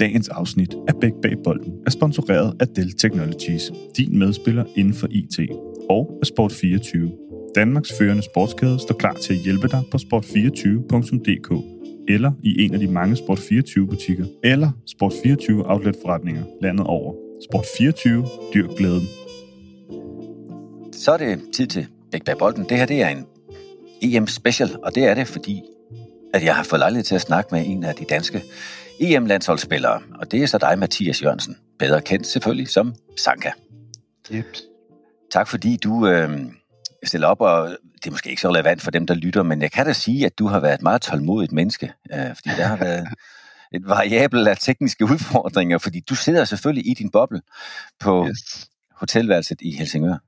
Dagens afsnit af Bæk Bag Bolden er sponsoreret af Dell Technologies, din medspiller inden for IT, og af Sport24. Danmarks førende sportskæde står klar til at hjælpe dig på sport24.dk eller i en af de mange Sport24 butikker eller Sport24 outlet forretninger landet over. Sport24, dyr glæden. Så er det tid til Bæk Bag Bolden. Det her det er en EM special, og det er det, fordi at jeg har fået lejlighed til at snakke med en af de danske EM-landsholdsspillere, og det er så dig, Mathias Jørgensen, bedre kendt selvfølgelig som Sanka. Yep. Tak fordi du øh, stiller op, og det er måske ikke så relevant for dem, der lytter, men jeg kan da sige, at du har været et meget tålmodigt menneske, øh, fordi der har været et variabel af tekniske udfordringer, fordi du sidder selvfølgelig i din boble på yes. hotelværelset i Helsingør.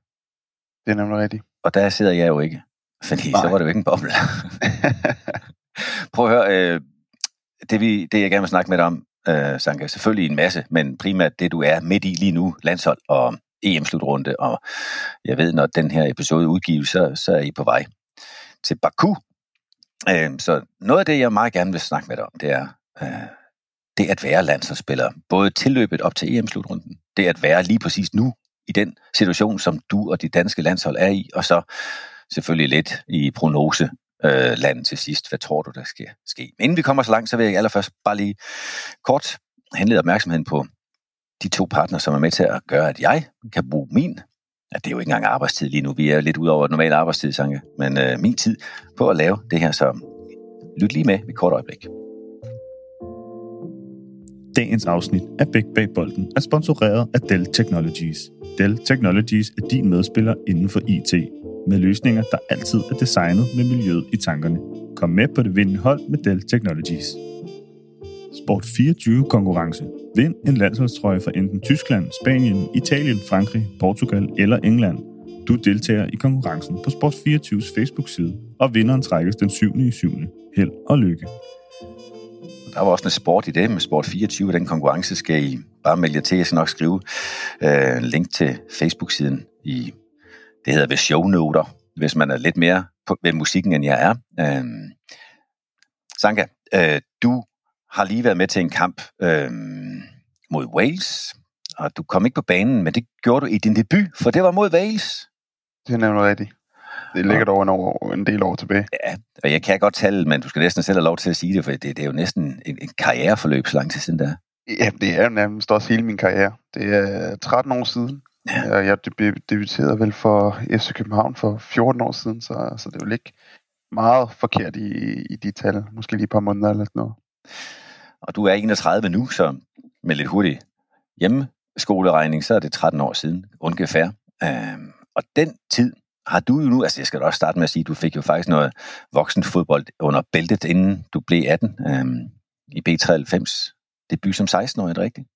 Det er nemlig rigtigt. Og der sidder jeg jo ikke, fordi Nej. så var det jo ikke en boble. Prøv at høre, øh, det, vi, det jeg gerne vil snakke med dig om, øh, Sanka, selvfølgelig en masse, men primært det, du er midt i lige nu, landshold og EM-slutrunde, og jeg ved, når den her episode udgives, så, så er I på vej til Baku. Øh, så noget af det, jeg meget gerne vil snakke med dig om, det er øh, det at være landsholdsspiller. Både tilløbet op til EM-slutrunden, det at være lige præcis nu i den situation, som du og de danske landshold er i, og så selvfølgelig lidt i prognose øh, land til sidst. Hvad tror du, der skal ske? Men inden vi kommer så langt, så vil jeg allerførst bare lige kort henlede opmærksomheden på de to partner, som er med til at gøre, at jeg kan bruge min, ja, det er jo ikke engang arbejdstid lige nu, vi er lidt ud over normal arbejdstid, Sange, men øh, min tid på at lave det her, så lyt lige med et kort øjeblik. Dagens afsnit af Bæk Bag Bolden er sponsoreret af Dell Technologies. Dell Technologies er din medspiller inden for IT, med løsninger, der altid er designet med miljøet i tankerne. Kom med på det vindende hold med Dell Technologies. Sport 24 konkurrence. Vind en landsholdstrøje fra enten Tyskland, Spanien, Italien, Frankrig, Portugal eller England. Du deltager i konkurrencen på Sport 24's Facebook-side, og vinderen trækkes den 7. i 7. Held og lykke. Der var også en sport i det med Sport 24, den konkurrence skal I bare melde jer til. Jeg skal nok skrive øh, en link til Facebook-siden i det hedder ved shownoter, hvis man er lidt mere på, ved musikken, end jeg er. Øh, Sanka, øh, du har lige været med til en kamp øh, mod Wales, og du kom ikke på banen, men det gjorde du i din debut, for det var mod Wales. Det er nemlig rigtigt. Det ligger dog en, år, en del år tilbage. Ja, og jeg kan godt tale, men du skal næsten selv have lov til at sige det, for det, det er jo næsten en, en karriereforløb så lang tid siden der. Ja, det er jo nærmest også hele min karriere. Det er 13 år siden. Ja. Jeg debuterede vel for FC København for 14 år siden, så, så det er jo ikke meget forkert i, i de tal. Måske lige et par måneder eller sådan noget. Og du er 31 nu, så med lidt hurtig hjemmeskoleregning, så er det 13 år siden, ungefær. Øhm, og den tid har du jo nu, altså jeg skal da også starte med at sige, at du fik jo faktisk noget voksenfodbold under bæltet, inden du blev 18 øhm, i B93. Debut som 16-årig, er det rigtigt?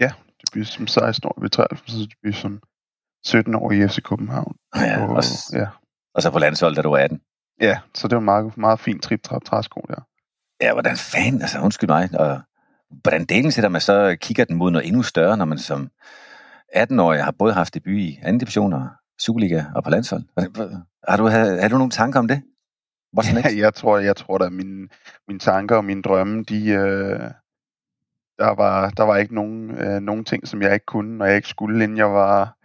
Ja, debut som 16 år ved 93, så som 17 år i FC København. Ja, og, og, ja. og så på landsholdet, da du var 18. Ja, så det var meget, meget fint trip trap træsko der. Ja, hvordan fanden, altså undskyld mig, og hvordan delen sætter man så kigger den mod noget endnu større, når man som 18-årig har både haft debut i anden division og Superliga og på landshold. Har du, har, har du nogle tanker om det? Ja, jeg tror, jeg tror da, mine, mine tanker og mine drømme, de, øh, der var, der var ikke nogen, øh, nogen ting, som jeg ikke kunne, og jeg ikke skulle, inden jeg var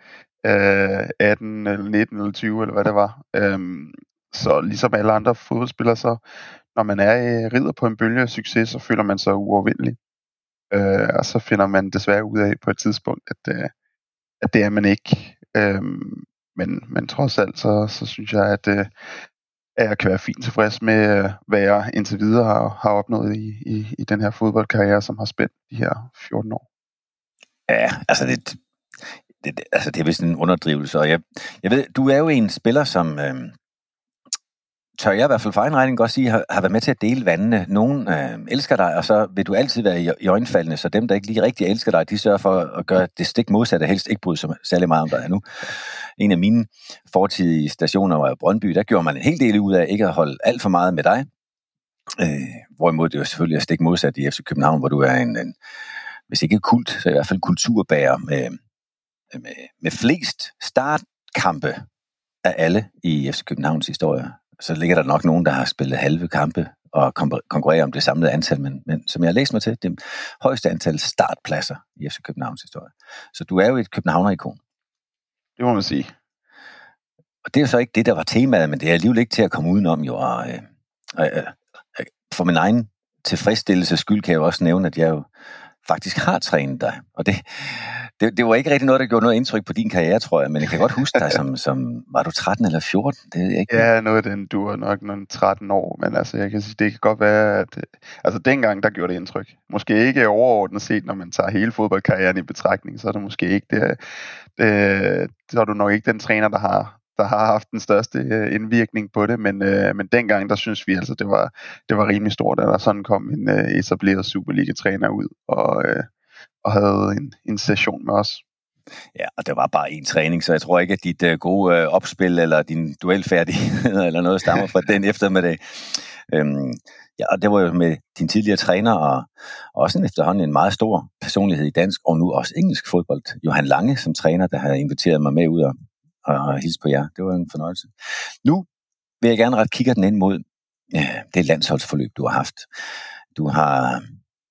øh, 18 eller 19 eller 20, eller hvad det var. Øhm, så ligesom alle andre fodboldspillere, så når man er øh, rider på en bølge af succes, så føler man sig uovervindelig. Øh, og så finder man desværre ud af på et tidspunkt, at, øh, at det er man ikke. Øh, men, men trods alt, så, så synes jeg, at, øh, at jeg kan være fint tilfreds med, øh, hvad jeg indtil videre har, har opnået i, i, i den her fodboldkarriere, som har spændt de her 14 år. Ja, altså det, det, altså det er vist en underdrivelse, og jeg, jeg ved, du er jo en spiller, som, øh, tør jeg i hvert fald for egen regning godt sige, har, har været med til at dele vandene. Nogen øh, elsker dig, og så vil du altid være i, i øjenfaldene, så dem, der ikke lige rigtig elsker dig, de sørger for at gøre det stik modsatte, helst ikke bryde sig særlig meget om dig nu. En af mine fortidige stationer var Brøndby, der gjorde man en hel del ud af ikke at holde alt for meget med dig. Øh, hvorimod det jo selvfølgelig er stik modsat i FC København, hvor du er en, en hvis ikke kult, så i hvert fald kulturbærer med, med, med flest startkampe af alle i FC Københavns historie så ligger der nok nogen, der har spillet halve kampe at konkurrere om det samlede antal, men, men som jeg har læst mig til, det højeste antal startpladser i FC Københavns historie. Så du er jo et københavner-ikon. Det må man sige. Og det er så ikke det, der var temaet, men det er alligevel ikke til at komme udenom, jo. Og, øh, øh, øh, for min egen tilfredsstillelses skyld kan jeg jo også nævne, at jeg jo faktisk har trænet dig. Og det, det, det var ikke rigtig noget, der gjorde noget indtryk på din karriere, tror jeg, men jeg kan godt huske dig som, som var du 13 eller 14? Det ved jeg ikke. Ja, noget af den, du var nok nogle 13 år, men altså, jeg kan sige, det kan godt være, at altså dengang, der gjorde det indtryk. Måske ikke overordnet set, når man tager hele fodboldkarrieren i betragtning, så er det måske ikke det, det så er du nok ikke den træner, der har, der har haft den største øh, indvirkning på det, men, øh, men dengang, der synes vi altså, det var, det var rimelig stort, at der sådan kom en øh, etableret Superliga-træner ud og, øh, og havde en, en session med os. Ja, og det var bare en træning, så jeg tror ikke, at dit uh, gode uh, opspil eller din duelfærdighed eller noget stammer fra den eftermiddag. Øhm, ja, og det var jo med din tidligere træner og, og også en efterhånden en meget stor personlighed i dansk og nu også engelsk fodbold. Johan Lange som træner, der havde inviteret mig med ud og, og hilse på jer. Det var en fornøjelse. Nu vil jeg gerne ret kigge den ind mod ja, det landsholdsforløb, du har haft. Du har,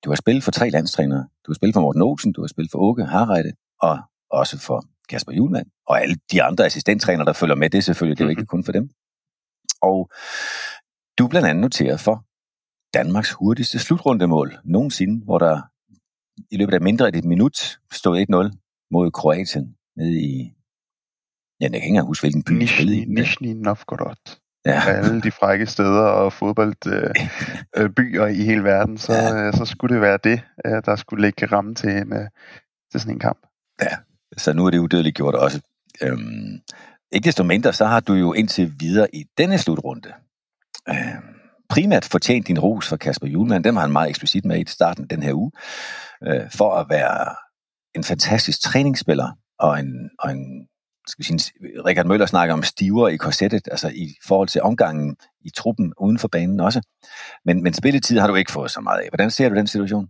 du har spillet for tre landstrænere. Du har spillet for Morten Olsen, du har spillet for Åke Harreide, og også for Kasper Julemand, og alle de andre assistenttrænere, der følger med, det er selvfølgelig, det er jo ikke kun for dem. Og du er blandt andet noteret for Danmarks hurtigste slutrundemål nogensinde, hvor der i løbet af mindre end et minut stod 1-0 mod Kroatien nede i Ja, jeg kan ikke engang huske, hvilken by Nishni, i. Nishni Novgorod. Ja. alle de frække steder og fodboldbyer øh, øh, i hele verden, så, ja. øh, så skulle det være det, øh, der skulle lægge ramme til, en, øh, til sådan en kamp. Ja, så nu er det udødeligt gjort også. Øhm, ikke desto mindre, så har du jo indtil videre i denne slutrunde øhm, primært fortjent din ros for Kasper Julemand. Dem har han meget eksplicit med i starten af den her uge. Øh, for at være en fantastisk træningsspiller og en, og en skal vi sige, Richard Møller snakker om stiver i korsettet, altså i forhold til omgangen i truppen uden for banen også. Men, men spilletid har du ikke fået så meget af. Hvordan ser du den situation?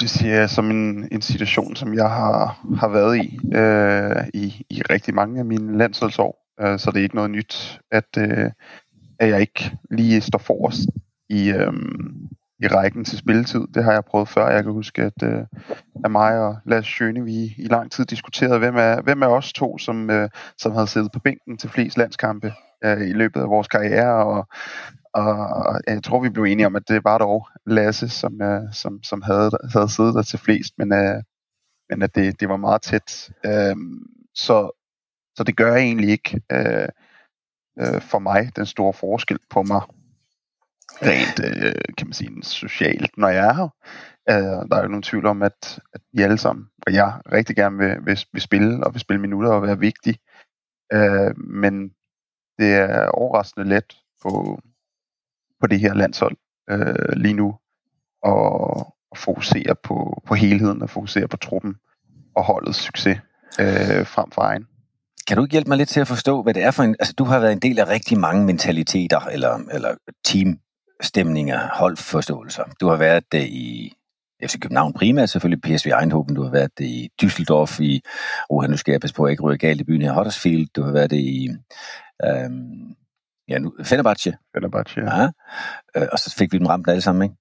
Det ser jeg som en, en situation, som jeg har, har været i, øh, i i rigtig mange af mine landsholdsår. Øh, så det er ikke noget nyt, at, øh, at jeg ikke lige står forrest i, øh, i rækken til spilletid. Det har jeg prøvet før. Jeg kan huske, at, øh, at mig og Lars Schøne, vi i lang tid diskuterede, hvem er, hvem er os to, som, øh, som havde siddet på bænken til flest landskampe øh, i løbet af vores karriere, og, og jeg tror, vi blev enige om, at det var dog Lasse, som, øh, som, som havde, havde siddet der til flest, men, øh, men at det, det var meget tæt. Øh, så, så det gør egentlig ikke øh, øh, for mig den store forskel på mig rent, øh, kan man sige, socialt, når jeg er her. Øh, der er jo nogen tvivl om, at, at I alle sammen, og jeg rigtig gerne vil, vil, vil spille, og vil spille minutter og være vigtig. Øh, men det er overraskende let på, på det her landshold øh, lige nu, og, og fokusere på, på helheden, og fokusere på truppen og holdets succes øh, frem for egen. Kan du ikke hjælpe mig lidt til at forstå, hvad det er for en... Altså, du har været en del af rigtig mange mentaliteter, eller, eller team stemninger, holdforståelser. Du har været det i FC København primært, selvfølgelig PSV Eindhoven, du har været det i Düsseldorf, i, oh, nu skal jeg passe på at ikke ryge galt i byen her, Huddersfield, du har været det i, øhm, ja, nu, Fenerbahce. Fenerbahce, ja. ja. Øh, og så fik vi dem ramt alle sammen, ikke?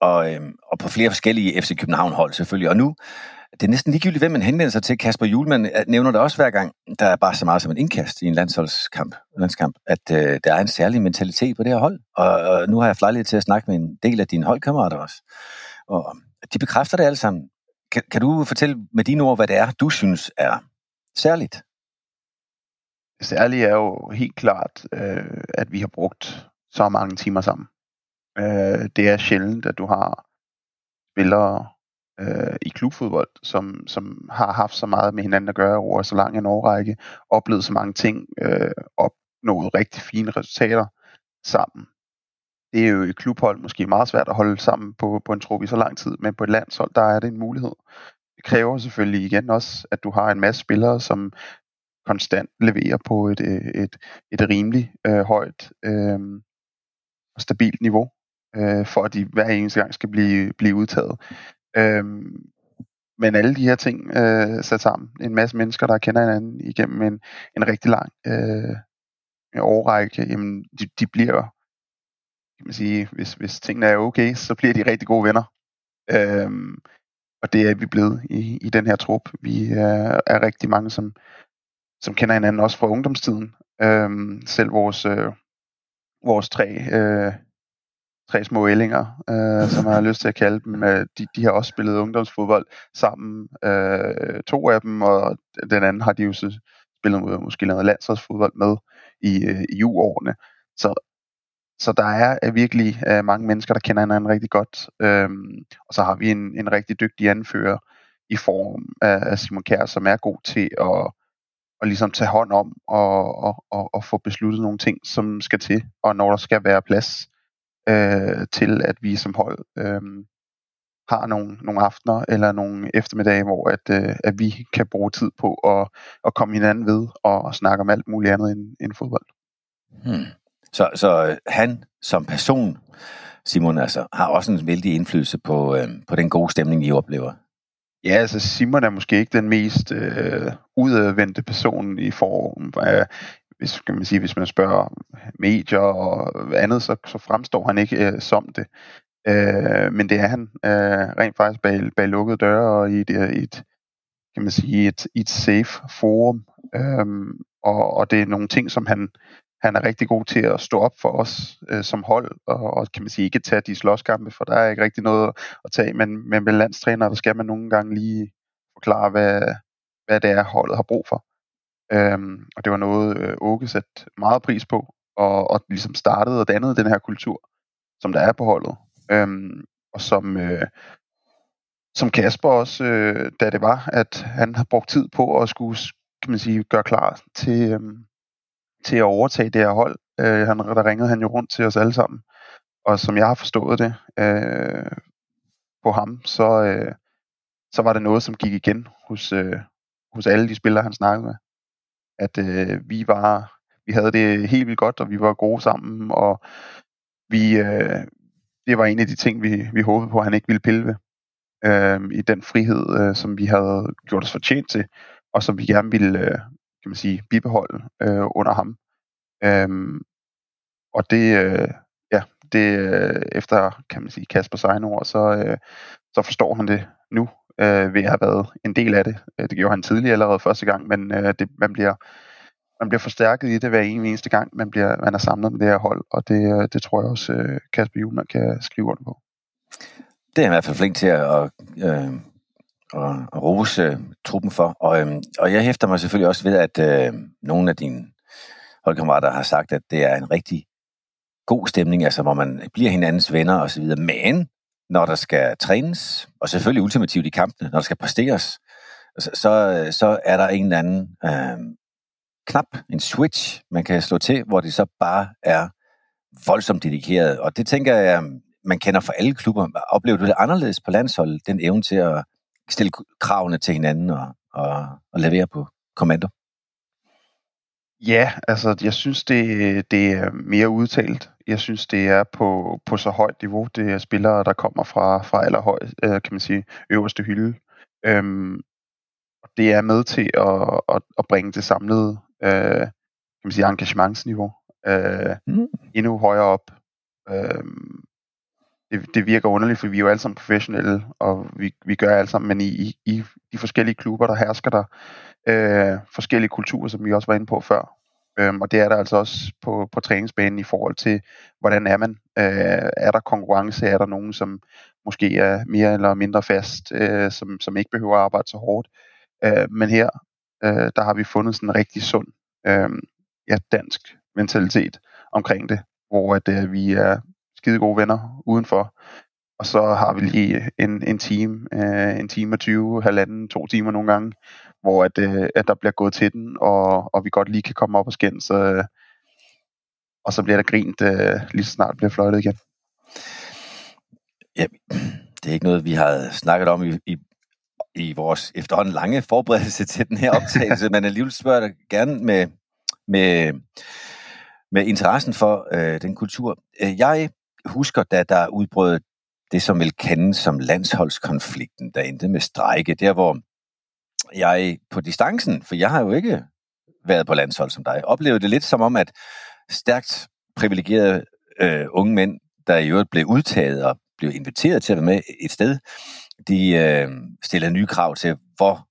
Og, øhm, og på flere forskellige FC København hold selvfølgelig. Og nu det er næsten ligegyldigt, hvem man henvender sig til. Kasper Julemand øh, nævner det også hver gang, der er bare så meget som en indkast i en landsholdskamp, landskamp at øh, der er en særlig mentalitet på det her hold. Og, og nu har jeg haft lejlighed til at snakke med en del af dine holdkammerater også. Og de bekræfter det alle sammen. Kan, kan du fortælle med dine ord, hvad det er, du synes er særligt? Det særlige er jo helt klart, øh, at vi har brugt så mange timer sammen. Øh, det er sjældent, at du har spillere, øh, i klubfodbold, som, som har haft så meget med hinanden at gøre over så lang en årrække, oplevet så mange ting, øh, opnået rigtig fine resultater sammen. Det er jo i klubhold måske meget svært at holde sammen på, på en trup i så lang tid, men på et landshold, der er det en mulighed. Det kræver selvfølgelig igen også, at du har en masse spillere, som konstant leverer på et, øh, et, et rimeligt øh, højt øh, og stabilt niveau, øh, for at de hver eneste gang skal blive, blive udtaget. Øhm, men alle de her ting øh, sat sammen, en masse mennesker, der kender hinanden igennem en, en rigtig lang øh, årrække, jamen, de, de bliver kan man sige, hvis, hvis tingene er okay, så bliver de rigtig gode venner. Øhm, og det er vi blevet i, i den her trup. Vi er, er rigtig mange, som, som kender hinanden også fra ungdomstiden. Øhm, selv vores, øh, vores tre, øh, tre små ællinger, øh, som jeg har lyst til at kalde dem, øh, de, de har også spillet ungdomsfodbold sammen. Øh, to af dem, og den anden har de jo så spillet måske noget landsholdsfodbold med i, øh, i U-årene. Så, så der er virkelig øh, mange mennesker, der kender hinanden rigtig godt. Øh, og så har vi en, en rigtig dygtig anfører i form af, af Simon Kjær, som er god til at, at ligesom tage hånd om og, og, og, og få besluttet nogle ting, som skal til, og når der skal være plads øh, til, at vi som hold øh, har nogle, nogle aftener eller nogle eftermiddage, hvor at, øh, at vi kan bruge tid på at, at komme hinanden ved og, og snakke om alt muligt andet end, end fodbold. Hmm. Så, så øh, han som person, Simon, altså, har også en vældig indflydelse på, øh, på den gode stemning, I oplever. Ja, altså Simon er måske ikke den mest øh, udadvendte person i form af, hvis, kan man sige, hvis man spørger medier og andet, så, så fremstår han ikke øh, som det. Øh, men det er han øh, rent faktisk bag, bag lukkede døre og i et, øh, et kan man sige, et, et safe forum. Øh, og, og det er nogle ting, som han, han er rigtig god til at stå op for os øh, som hold, og, og kan man sige ikke tage de slåskampe, for der er ikke rigtig noget at tage, men, men med landstræner, der skal man nogle gange lige forklare, hvad, hvad det er, holdet har brug for. Øhm, og det var noget, øh, Åke satte meget pris på, og, og ligesom startede og dannede den her kultur, som der er på holdet. Øhm, og som, øh, som Kasper også, øh, da det var, at han har brugt tid på at skulle kan man sige, gøre klar til, øh, til at overtage det her hold. Øh, han, der ringede han jo rundt til os alle sammen. Og som jeg har forstået det øh, på ham, så, øh, så var det noget, som gik igen hos, øh, hos alle de spillere, han snakkede med. At øh, vi var vi havde det helt vildt godt, og vi var gode sammen, og vi, øh, det var en af de ting, vi, vi håbede på, at han ikke ville pille ved. Øh, I den frihed, øh, som vi havde gjort os fortjent til, og som vi gerne ville øh, kan man sige, bibeholde øh, under ham. Øh, og det, øh, ja, det øh, efter, kan man sige, Kasper Sejnord, så, øh, så forstår han det nu, øh, ved at have været en del af det. Øh, det gjorde han tidligere allerede første gang, men øh, det, man bliver man bliver forstærket i det hver eneste gang, man, bliver, man er samlet med det her hold, og det, øh, det tror jeg også, øh, Kasper Juhlmann kan skrive under på. Det er i hvert fald flink til at, øh, og, rose øh, truppen for. Og, øh, og jeg hæfter mig selvfølgelig også ved, at øh, nogle af dine holdkammerater har sagt, at det er en rigtig god stemning, altså hvor man bliver hinandens venner osv. Men når der skal trænes, og selvfølgelig ultimativt i kampene, når der skal præsteres, så, så, så er der en eller anden øh, knap, en switch, man kan slå til, hvor det så bare er voldsomt dedikeret. Og det tænker jeg, man kender fra alle klubber. Oplever du det anderledes på landsholdet, den evne til at stille kravene til hinanden og, og, og levere på kommando? Ja, altså jeg synes, det, det er mere udtalt. Jeg synes, det er på, på så højt niveau. Det er spillere, der kommer fra, fra allerhøj, øh, kan man sige, øverste hylde. Øhm, det er med til at, at, at bringe det samlede øh, kan man sige, engagementsniveau øh, mm. endnu højere op. Øh, det, det virker underligt, for vi er jo alle sammen professionelle, og vi, vi gør alt sammen, men i, i de forskellige klubber, der hersker der øh, forskellige kulturer, som vi også var inde på før. Øhm, og det er der altså også på, på træningsbanen i forhold til, hvordan er man? Øh, er der konkurrence? Er der nogen, som måske er mere eller mindre fast, øh, som, som ikke behøver at arbejde så hårdt? Øh, men her, øh, der har vi fundet sådan en rigtig sund øh, ja, dansk mentalitet omkring det, hvor at, øh, vi er skide gode venner udenfor. Og så har vi lige en, en time, øh, en time og 20, halvanden, to timer nogle gange, hvor at, øh, at der bliver gået til den, og, og vi godt lige kan komme op og skændes, øh, og så bliver der grint øh, lige så snart bliver fløjtet igen. Ja, det er ikke noget, vi har snakket om i, i, i vores efterhånden lange forberedelse til den her optagelse, men alligevel spørger jeg gerne med, med, med interessen for øh, den kultur. Øh, jeg husker, da der udbrød det, som vil kendes som landsholdskonflikten, der endte med strejke, der hvor jeg på distancen, for jeg har jo ikke været på landshold som dig, oplevede det lidt som om, at stærkt privilegerede øh, unge mænd der i øvrigt blev udtaget og blev inviteret til at være med et sted, de øh, stillede nye krav til, hvor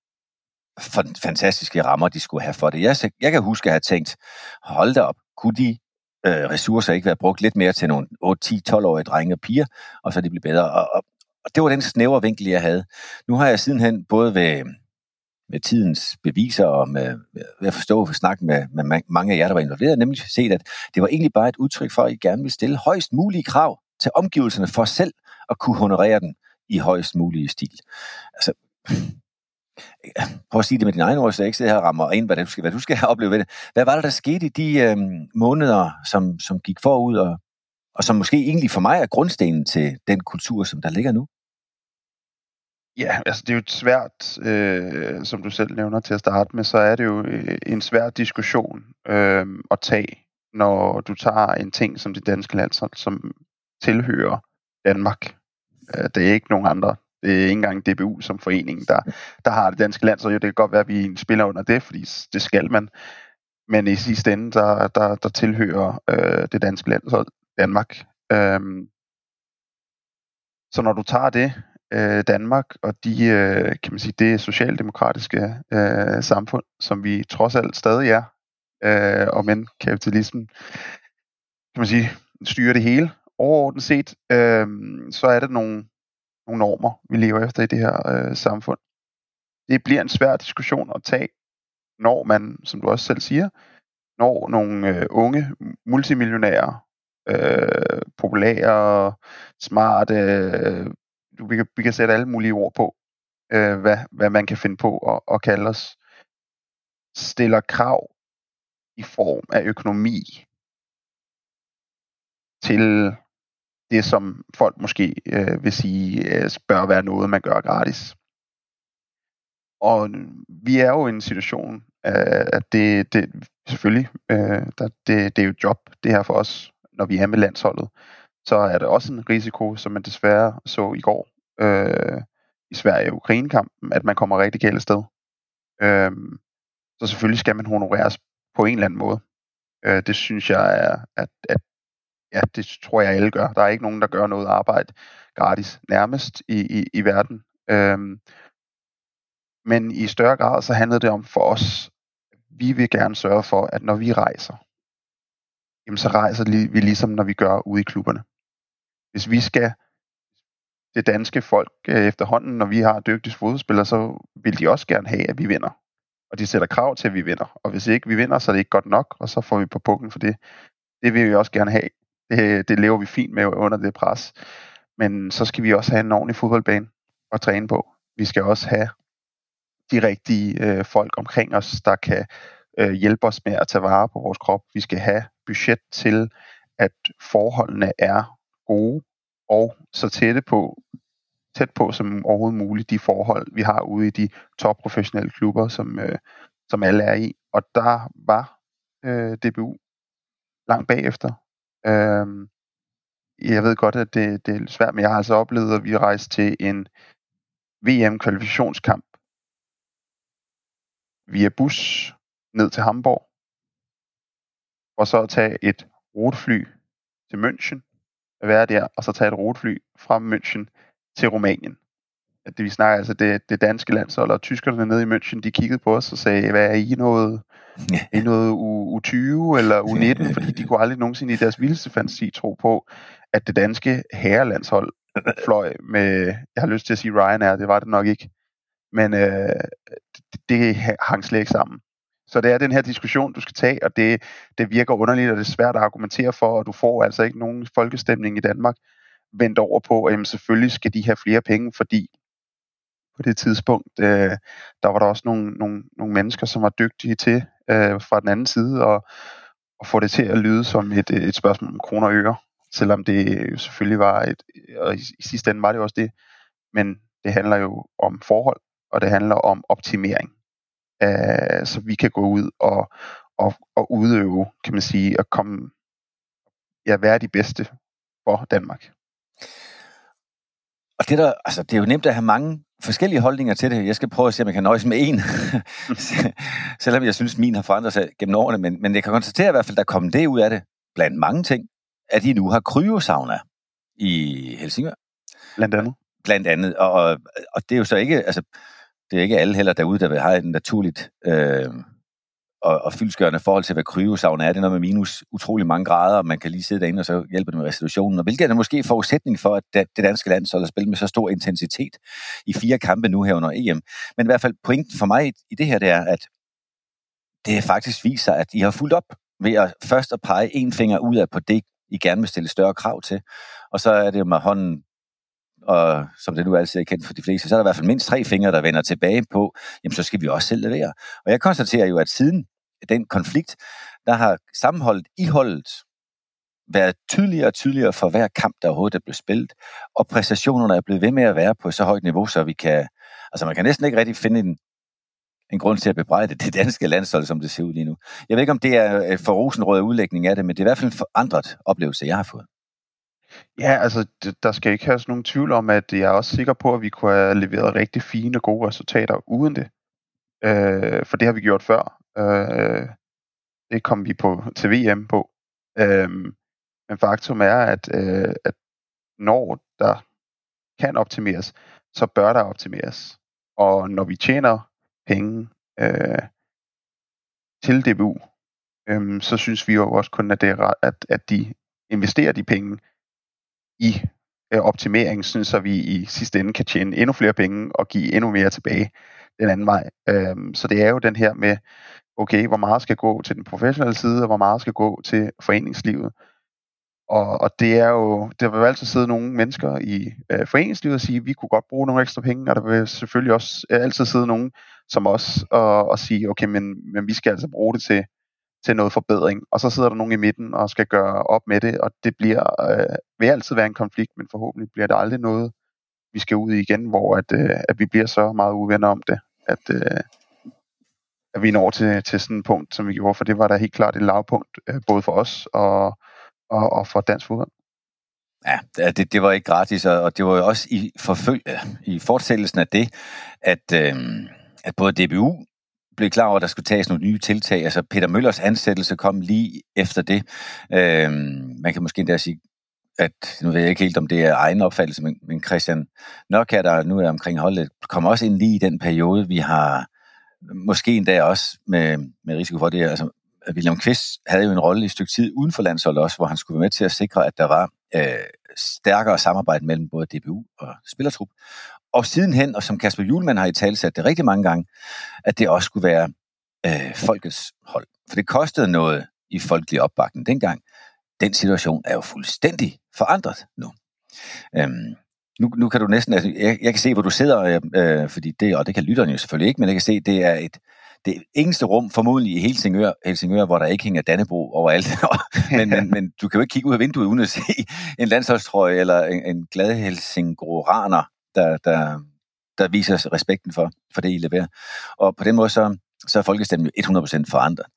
fantastiske rammer de skulle have for det. Jeg, jeg kan huske at have tænkt, hold da op, kunne de øh, ressourcer ikke være brugt lidt mere til nogle 8-10-12-årige drenge og piger, og så de blev bedre. Og, og, og det var den snævre vinkel, jeg havde. Nu har jeg sidenhen både ved, med tidens beviser og med, ved at forstå og snakke med, med mange af jer, der var involveret, nemlig set, at det var egentlig bare et udtryk for, at I gerne ville stille højst mulige krav til omgivelserne for selv at kunne honorere den i højst mulige stil. Altså, prøv at sige det med din egen ord, så jeg ikke sidder her og rammer ind, hvad du skal, hvad du skal opleve ved det. Hvad var det, der skete i de øh, måneder, som, som gik forud, og, og som måske egentlig for mig er grundstenen til den kultur, som der ligger nu? Ja, altså det er jo et svært, øh, som du selv nævner til at starte med, så er det jo øh, en svær diskussion øh, at tage, når du tager en ting som det danske landshold, som tilhører Danmark. Øh, det er ikke nogen andre. Det er ikke engang DBU som forening, der, der har det danske landshold. Jo, det kan godt være, at vi spiller under det, fordi det skal man. Men i sidste ende, der, der, der tilhører øh, det danske landshold Danmark. Øh, så når du tager det, øh, Danmark og de, øh, kan man sige, det socialdemokratiske øh, samfund, som vi trods alt stadig er, øh, og men kapitalismen, kan man sige, styrer det hele. Overordnet set, øh, så er det nogle, nogle normer, vi lever efter i det her øh, samfund. Det bliver en svær diskussion at tage, når man, som du også selv siger, når nogle øh, unge multimillionærer, øh, populære, smarte, øh, vi, kan, vi kan sætte alle mulige ord på, øh, hvad, hvad man kan finde på at, at kalde os, stiller krav i form af økonomi til det, som folk måske øh, vil sige, øh, bør være noget, man gør gratis. Og vi er jo i en situation, øh, at det, det selvfølgelig, øh, der, det, det er jo job, det her for os, når vi er med landsholdet. Så er der også en risiko, som man desværre så i går, øh, i Sverige-Ukraine-kampen, at man kommer rigtig galt sted. Øh, så selvfølgelig skal man honoreres på en eller anden måde. Øh, det synes jeg er, at, at ja, det tror jeg alle gør. Der er ikke nogen, der gør noget arbejde gratis nærmest i, i, i verden. Øh, men i større grad så handler det om for os, vi vil gerne sørge for, at når vi rejser, jamen så rejser vi ligesom når vi gør ude i klubberne. Hvis vi skal det danske folk øh, efterhånden, når vi har dygtige fodspillere, så vil de også gerne have, at vi vinder. Og de sætter krav til, at vi vinder. Og hvis ikke vi vinder, så er det ikke godt nok, og så får vi på pukken for det. Det vil vi også gerne have. Det, det lever vi fint med under det pres. Men så skal vi også have en ordentlig fodboldbane at træne på. Vi skal også have de rigtige øh, folk omkring os, der kan øh, hjælpe os med at tage vare på vores krop. Vi skal have budget til, at forholdene er gode, og så tætte på, tæt på som overhovedet muligt de forhold, vi har ude i de topprofessionelle klubber, som, øh, som alle er i. Og der var øh, DBU langt bagefter. Øh, jeg ved godt, at det, det er svært, men jeg har altså oplevet, at vi rejste til en VM-kvalifikationskamp via bus ned til Hamburg, og så at tage et rutefly til München, være der, og så tage et rutefly fra München til Rumænien. Det, vi snakker altså det, det danske landshold, og tyskerne nede i München, de kiggede på os og sagde, hvad er I noget, er I noget U, U20 eller U19? Fordi de kunne aldrig nogensinde i deres vildeste fantasi tro på, at det danske herrelandshold fløj med, jeg har lyst til at sige Ryanair, det var det nok ikke, men øh, det, det hang slet ikke sammen. Så det er den her diskussion, du skal tage, og det, det virker underligt, og det er svært at argumentere for, og du får altså ikke nogen folkestemning i Danmark vendt over på, at jamen, selvfølgelig skal de have flere penge, fordi på det tidspunkt, øh, der var der også nogle, nogle, nogle mennesker, som var dygtige til øh, fra den anden side at, at få det til at lyde som et, et spørgsmål om kroner og øre, selvom det jo selvfølgelig var et, og i, i sidste ende var det også det, men det handler jo om forhold, og det handler om optimering øh, så vi kan gå ud og, og, og udøve, kan man sige, og komme, ja, være de bedste for Danmark. Og det, der, altså, det er jo nemt at have mange forskellige holdninger til det. Jeg skal prøve at se, om jeg kan nøjes med en. Selvom jeg synes, min har forandret sig gennem årene. Men, men jeg kan konstatere i hvert fald, at der er kommet det ud af det, blandt mange ting, at de nu har kryosauna. i Helsingør. Blandt andet. Blandt andet. Og, og, og det er jo så ikke, altså, det er ikke alle heller derude, der har et naturligt øh, og, og fyldskørende forhold til, hvad kryosavn er. Det er noget med minus utrolig mange grader, og man kan lige sidde derinde, og så hjælper det med restitutionen. Og hvilket er måske forudsætning for, at det danske land så spille med så stor intensitet i fire kampe nu her under EM. Men i hvert fald pointen for mig i det her, det er, at det faktisk viser, at I har fulgt op ved at først at pege en finger ud af på det, I gerne vil stille større krav til. Og så er det jo med hånden og som det nu altid er kendt for de fleste, så er der i hvert fald mindst tre fingre, der vender tilbage på, jamen så skal vi også selv levere. Og jeg konstaterer jo, at siden den konflikt, der har sammenholdet i holdet været tydeligere og tydeligere for hver kamp, der overhovedet er blevet spillet, og præstationerne er blevet ved med at være på så højt niveau, så vi kan, altså man kan næsten ikke rigtig finde en, en grund til at bebrejde det danske landshold, som det ser ud lige nu. Jeg ved ikke, om det er øh, for rosenrød udlægning af det, men det er i hvert fald en forandret oplevelse, jeg har fået. Ja, altså, der skal ikke have nogen tvivl om, at jeg er også sikker på, at vi kunne have leveret rigtig fine og gode resultater uden det. Øh, for det har vi gjort før. Øh, det kom vi på til VM på. Øh, men faktum er, at, øh, at når der kan optimeres, så bør der optimeres. Og når vi tjener penge øh, til DBU, øh, så synes vi jo også kun, at, det er, at, at de investerer de penge i øh, optimering, sådan så vi i sidste ende kan tjene endnu flere penge og give endnu mere tilbage den anden vej. Øhm, så det er jo den her med, okay, hvor meget skal gå til den professionelle side, og hvor meget skal gå til foreningslivet. Og, og det er jo, der vil altid sidde nogle mennesker i øh, foreningslivet og sige, vi kunne godt bruge nogle ekstra penge, og der vil selvfølgelig også øh, altid sidde nogen som os og, og sige, okay, men, men vi skal altså bruge det til til noget forbedring. Og så sidder der nogen i midten og skal gøre op med det, og det bliver, øh, vil altid være en konflikt, men forhåbentlig bliver det aldrig noget, vi skal ud i igen, hvor at, øh, at vi bliver så meget uvenner om det, at, øh, at vi når til, til sådan et punkt, som vi gjorde, for det var da helt klart et lavpunkt, øh, både for os og, og, og for dansk fodbold. Ja, det, det var ikke gratis, og det var jo også i, forføl- i fortsættelsen af det, at, øh, at både DBU blev klar over, at der skulle tages nogle nye tiltag. Altså Peter Møllers ansættelse kom lige efter det. Øh, man kan måske endda sige, at nu ved jeg ikke helt, om det er egen opfattelse, men, men Christian Nørkær, der nu er omkring holdet, kommer også ind lige i den periode, vi har måske endda også med, med risiko for det. Altså, William Kvist havde jo en rolle i et stykke tid uden for landsholdet også, hvor han skulle være med til at sikre, at der var øh, stærkere samarbejde mellem både DBU og spillertrup. Og sidenhen, og som Kasper Julemand har i tale sat det rigtig mange gange, at det også skulle være øh, folkets hold. For det kostede noget i folkelig opbakning dengang. Den situation er jo fuldstændig forandret nu. Øhm, nu, nu kan du næsten, altså, jeg, jeg kan se, hvor du sidder, øh, øh fordi det, og det kan lytterne jo selvfølgelig ikke, men jeg kan se, det er et, det eneste rum formodentlig i Helsingør, Helsingør hvor der ikke hænger Dannebro overalt. men, men, men du kan jo ikke kigge ud af vinduet uden at se en landsholdstrøje eller en, en glad helsingoraner der, der, der viser respekten for, for det, I leverer. Og på den måde, så, så er folkestemmen jo 100% forandret.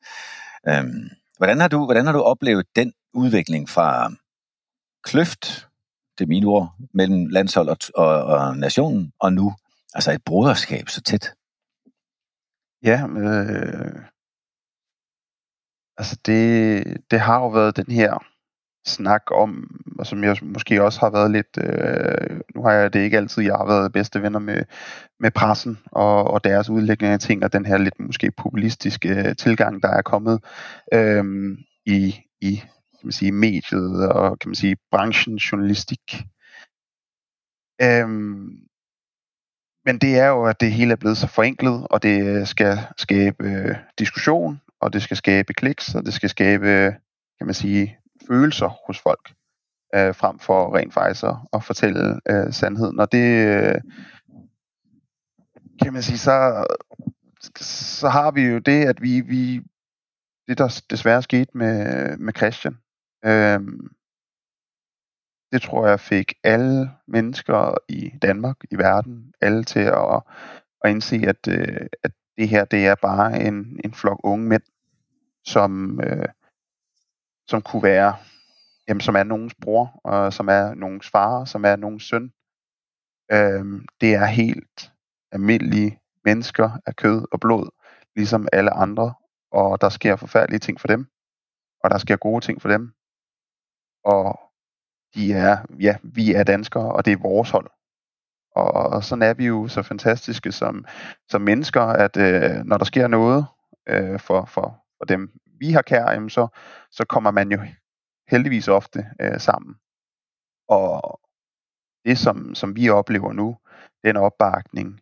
Øhm, hvordan, har du, hvordan har du oplevet den udvikling fra kløft, det er mine ord, mellem landshold og, og, og nationen, og nu altså et broderskab så tæt? Ja, øh, altså det, det har jo været den her snak om, og som jeg måske også har været lidt, øh, nu har jeg det ikke altid, jeg har været bedste venner med, med pressen og, og deres udlægning af ting, og den her lidt måske populistiske øh, tilgang, der er kommet øh, i, i kan man sige, mediet og kan man sige, branchen journalistik. Øh, men det er jo, at det hele er blevet så forenklet, og det øh, skal skabe øh, diskussion, og det skal skabe kliks, og det skal skabe, øh, kan man sige, følelser hos folk, øh, frem for rent faktisk at, at fortælle øh, sandheden. Og det, øh, kan man sige, så, så har vi jo det, at vi, vi det der desværre skete med, med Christian, øh, det tror jeg fik alle mennesker i Danmark, i verden, alle til at, at indse, at, øh, at det her, det er bare en, en flok unge mænd, som, øh, som kunne være, jamen, som er nogens bror, og som er nogens far, som er nogens søn. Øhm, det er helt almindelige mennesker af kød og blod, ligesom alle andre, og der sker forfærdelige ting for dem, og der sker gode ting for dem. Og de er, ja, vi er danskere, og det er vores hold. Og, og sådan er vi jo så fantastiske som, som mennesker, at øh, når der sker noget øh, for, for, for dem, vi har kær, jamen så, så kommer man jo heldigvis ofte øh, sammen. Og det, som, som vi oplever nu, den opbakning,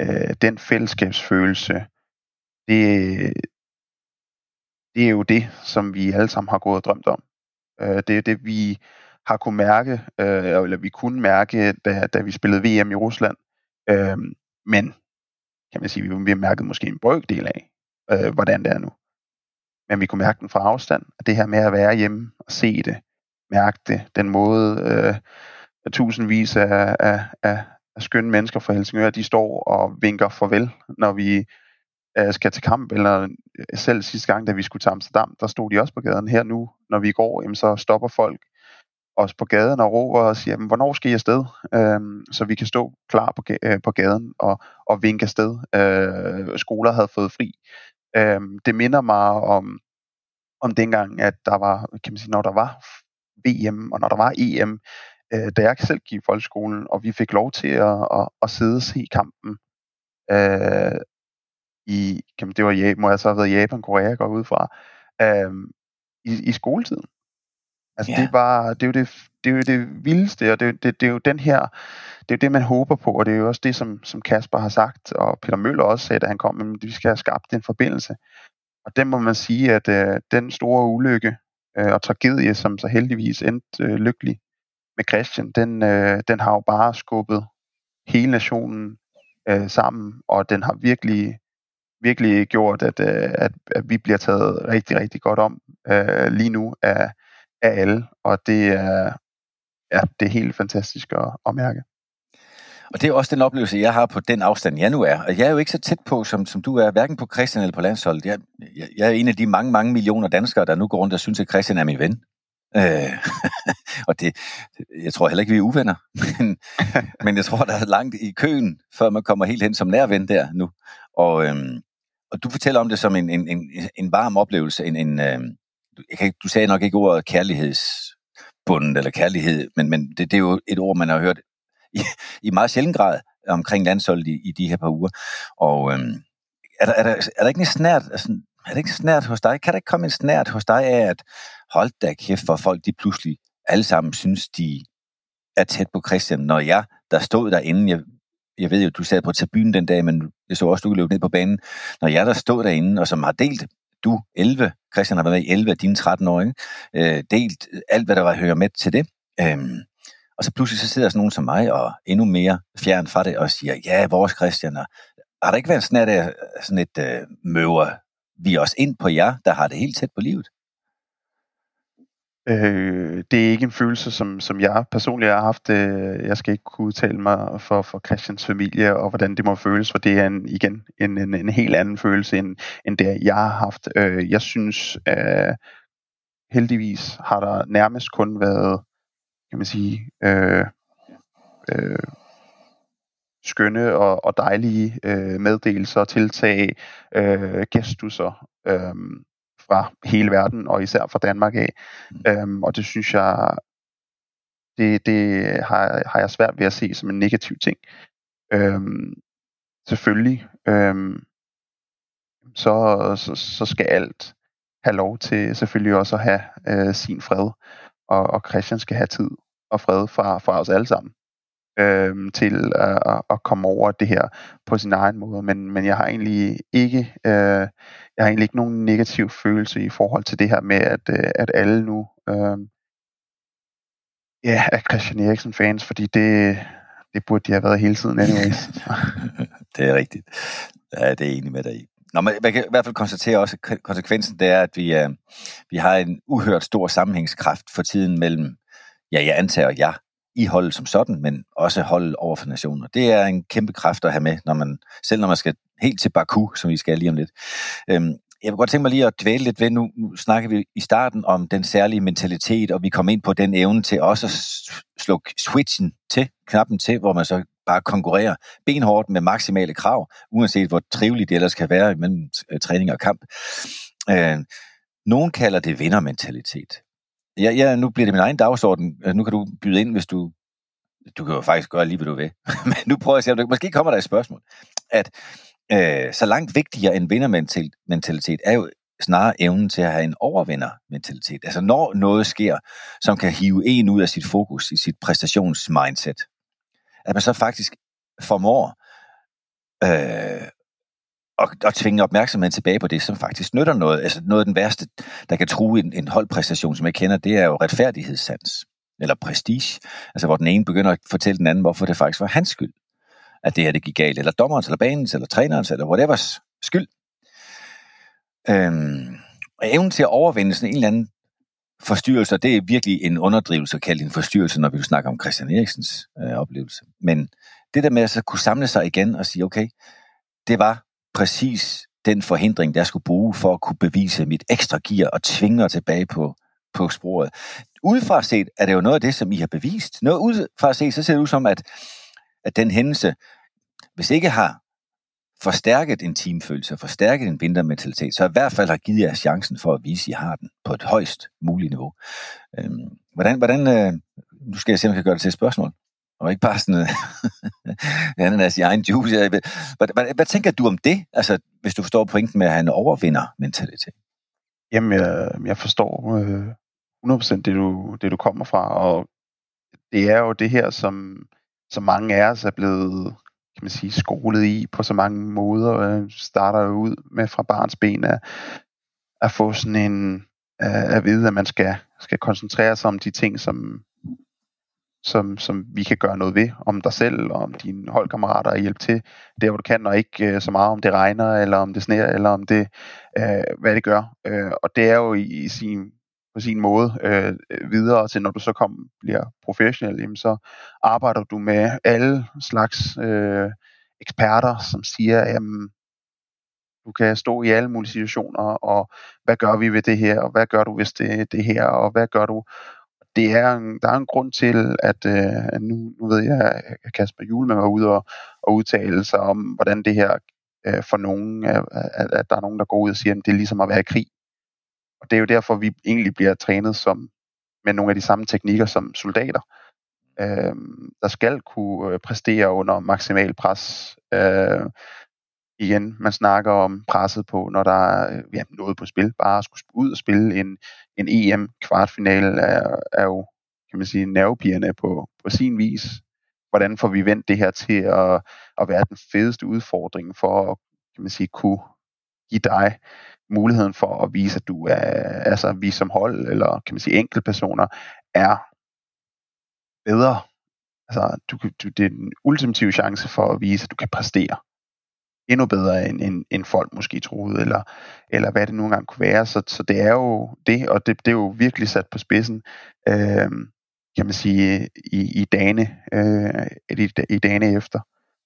øh, den fællesskabsfølelse, det, det er jo det, som vi alle sammen har gået og drømt om. Øh, det er det, vi har kunne mærke, øh, eller vi kunne mærke, da, da vi spillede VM i Rusland. Øh, men kan man sige, vi, vi har mærket måske en brøkdel af, øh, hvordan det er nu. Men vi kunne mærke den fra afstand. At det her med at være hjemme og se det, mærke det, den måde, øh, at tusindvis af, af, af, af skønne mennesker fra Helsingør, de står og vinker farvel, når vi øh, skal til kamp, eller øh, selv sidste gang, da vi skulle til Amsterdam, der stod de også på gaden. Her nu, når vi går, jamen, så stopper folk os på gaden og råber og siger, jamen, hvornår skal I afsted? Øhm, så vi kan stå klar på, øh, på gaden og, og vinke afsted. Øh, skoler havde fået fri. Øhm, det minder mig om, om dengang, at der var, kan man sige, når der var VM og når der var EM, øh, da jeg selv gik i folkeskolen, og vi fik lov til at, at, at sidde og se kampen øh, i, kan man, det var Japan, må jeg så have været Japan, Korea, går ud fra, øh, i, i skoletiden. Altså ja. det, var, det, er jo det, det er jo det vildeste, og det, det, det er jo den her, det er jo det, man håber på, og det er jo også det, som, som Kasper har sagt, og Peter Møller også sagde, da han kom, at vi skal have skabt den forbindelse. Og den må man sige, at øh, den store ulykke øh, og tragedie, som så heldigvis endte øh, lykkelig med Christian, den, øh, den har jo bare skubbet hele nationen øh, sammen, og den har virkelig virkelig gjort, at, øh, at, at vi bliver taget rigtig, rigtig godt om øh, lige nu af, af alle, og det er, ja, det er helt fantastisk at, at mærke. Og det er også den oplevelse, jeg har på den afstand, jeg nu er. Og jeg er jo ikke så tæt på, som, som du er, hverken på Christian eller på landsholdet. Jeg, jeg, jeg er en af de mange, mange millioner danskere, der nu går rundt og synes, at Christian er min ven. Øh, og det, jeg tror heller ikke, vi er uvenner. Men, men jeg tror, der er langt i køen, før man kommer helt hen som nærven der nu. Og, øhm, og du fortæller om det som en, en, en, en varm oplevelse, en, en, øhm, jeg kan, du sagde nok ikke ordet kærligheds kærlighedsbunden eller kærlighed, men, men det, det er jo et ord, man har hørt i, i meget sjældent grad omkring landsholdet i, i de her par uger. Og øhm, er, der, er, der, er der ikke en snært, altså, er det ikke snært hos dig? Kan der ikke komme en snært hos dig af, at hold da kæft, for folk de pludselig alle sammen synes, de er tæt på Christian, når jeg, der stod derinde, jeg, jeg ved jo, du sad på tribunen den dag, men jeg så også, du løb ned på banen, når jeg, der stod derinde, og som har delt du 11, Christian har været med i 11 af dine 13 år, ikke? Øh, delt alt, hvad der var hører med til det. Øhm, og så pludselig så sidder sådan nogen som mig og endnu mere fjern fra det og siger, ja, vores Christian, og har der ikke været sådan, et, øh, sådan et øh, møver vi også ind på jer, der har det helt tæt på livet? Øh, det er ikke en følelse, som, som jeg personligt har haft. Øh, jeg skal ikke kunne udtale mig for, for Christians familie, og hvordan det må føles, for det er en, igen en, en, en helt anden følelse, end, end det, jeg har haft. Øh, jeg synes, øh, heldigvis har der nærmest kun været, kan man sige, øh, øh, skønne og, og dejlige øh, meddelelser, tiltag, øh, gestusser, øh, fra hele verden, og især fra Danmark af. Mm. Øhm, og det synes jeg, det, det har, har jeg svært ved at se som en negativ ting. Øhm, selvfølgelig, øhm, så, så, så skal alt have lov til selvfølgelig også at have øh, sin fred, og, og Christian skal have tid og fred fra, fra os alle sammen øh, til at, at komme over det her på sin egen måde. Men, men jeg har egentlig ikke øh, jeg har egentlig ikke nogen negativ følelse i forhold til det her med, at, øh, at alle nu øh, ja, er Christian Eriksen fans, fordi det, det burde de have været hele tiden anyways. det er rigtigt. Ja, det er enig med dig i. Nå, men man kan i hvert fald konstatere også, at konsekvensen det er, at vi, øh, vi har en uhørt stor sammenhængskraft for tiden mellem, ja, jeg antager jeg, i holdet som sådan, men også holdet over for nationer. Det er en kæmpe kraft at have med, når man, selv når man skal helt til Baku, som vi skal lige om lidt. Øhm, jeg vil godt tænke mig lige at dvæle lidt ved, nu, nu snakker vi i starten om den særlige mentalitet, og vi kom ind på den evne til også at slukke switchen til, knappen til, hvor man så bare konkurrerer benhårdt med maksimale krav, uanset hvor triveligt det ellers kan være mellem træning og kamp. Øh, nogen kalder det vindermentalitet ja, ja, nu bliver det min egen dagsorden. Altså, nu kan du byde ind, hvis du... Du kan jo faktisk gøre lige, hvad du vil. Men nu prøver jeg at se, om du... måske kommer der et spørgsmål. At øh, så langt vigtigere end vindermentalitet er jo snarere evnen til at have en overvindermentalitet. Altså når noget sker, som kan hive en ud af sit fokus, i sit præstationsmindset, at man så faktisk formår øh, og, at tvinge opmærksomheden tilbage på det, som faktisk nytter noget. Altså noget af den værste, der kan true en, en holdpræstation, som jeg kender, det er jo retfærdighedssans, eller prestige. Altså hvor den ene begynder at fortælle den anden, hvorfor det faktisk var hans skyld, at det her det gik galt, eller dommerens, eller banens, eller trænerens, eller whatevers skyld. Øhm, og evnen til at overvinde sådan en eller anden forstyrrelse, det er virkelig en underdrivelse at kalde en forstyrrelse, når vi snakker om Christian Eriksens øh, oplevelse. Men det der med at så kunne samle sig igen og sige, okay, det var præcis den forhindring, der skulle bruge for at kunne bevise mit ekstra gear og tvinge mig tilbage på, på sporet. Udefra set er det jo noget af det, som I har bevist. Noget udefra set, så ser det ud som, at, at den hændelse, hvis ikke har forstærket en teamfølelse, forstærket en vintermentalitet, så i hvert fald har givet jer chancen for at vise, at I har den på et højst muligt niveau. Øhm, hvordan, hvordan, øh, nu skal jeg se, om jeg kan gøre det til et spørgsmål, og ikke bare sådan ananas i egen juice. Hvad, hvad, hvad tænker du om det, altså, hvis du forstår pointen med at have en overvinder-mentalitet? Jamen, jeg, jeg forstår øh, 100% det du, det, du kommer fra, og det er jo det her, som, som mange af os er blevet kan man sige, skolet i på så mange måder. Øh, starter jo ud med fra barns ben at, at få sådan en, at vide, at man skal, skal koncentrere sig om de ting, som, som, som vi kan gøre noget ved, om dig selv, og om dine holdkammerater, og hjælpe til der, hvor du kan, og ikke øh, så meget om det regner, eller om det sner, eller om det, øh, hvad det gør. Øh, og det er jo i, i sin, på sin måde øh, videre til, når du så kom, bliver professionel, jamen, så arbejder du med alle slags øh, eksperter, som siger, jamen, du kan stå i alle mulige situationer, og hvad gør vi ved det her, og hvad gør du, hvis det er det her, og hvad gør du, det er en, der er en grund til, at øh, nu, nu ved jeg, at Kasper Julemand var ude og, og udtale sig om, hvordan det her øh, for nogen, at, at der er nogen, der går ud og siger, at det er ligesom at være i krig. Og det er jo derfor, vi egentlig bliver trænet som, med nogle af de samme teknikker som soldater, øh, der skal kunne øh, præstere under maksimal pres. Øh, igen, man snakker om presset på, når der er øh, ja, noget på spil. Bare at skulle ud og spille en, en EM-kvartfinale er, er jo, kan man sige, nervepigerne på, på sin vis. Hvordan får vi vendt det her til at, at være den fedeste udfordring for at kan man sige, kunne give dig muligheden for at vise, at du er, altså vi som hold, eller kan man sige enkeltpersoner, er bedre. Altså, du, du, det er den ultimative chance for at vise, at du kan præstere endnu bedre, end, end, end folk måske troede, eller, eller hvad det nu engang kunne være. Så, så det er jo det, og det, det er jo virkelig sat på spidsen, øh, kan man sige, i, i dagene, øh, i, i dagene efter.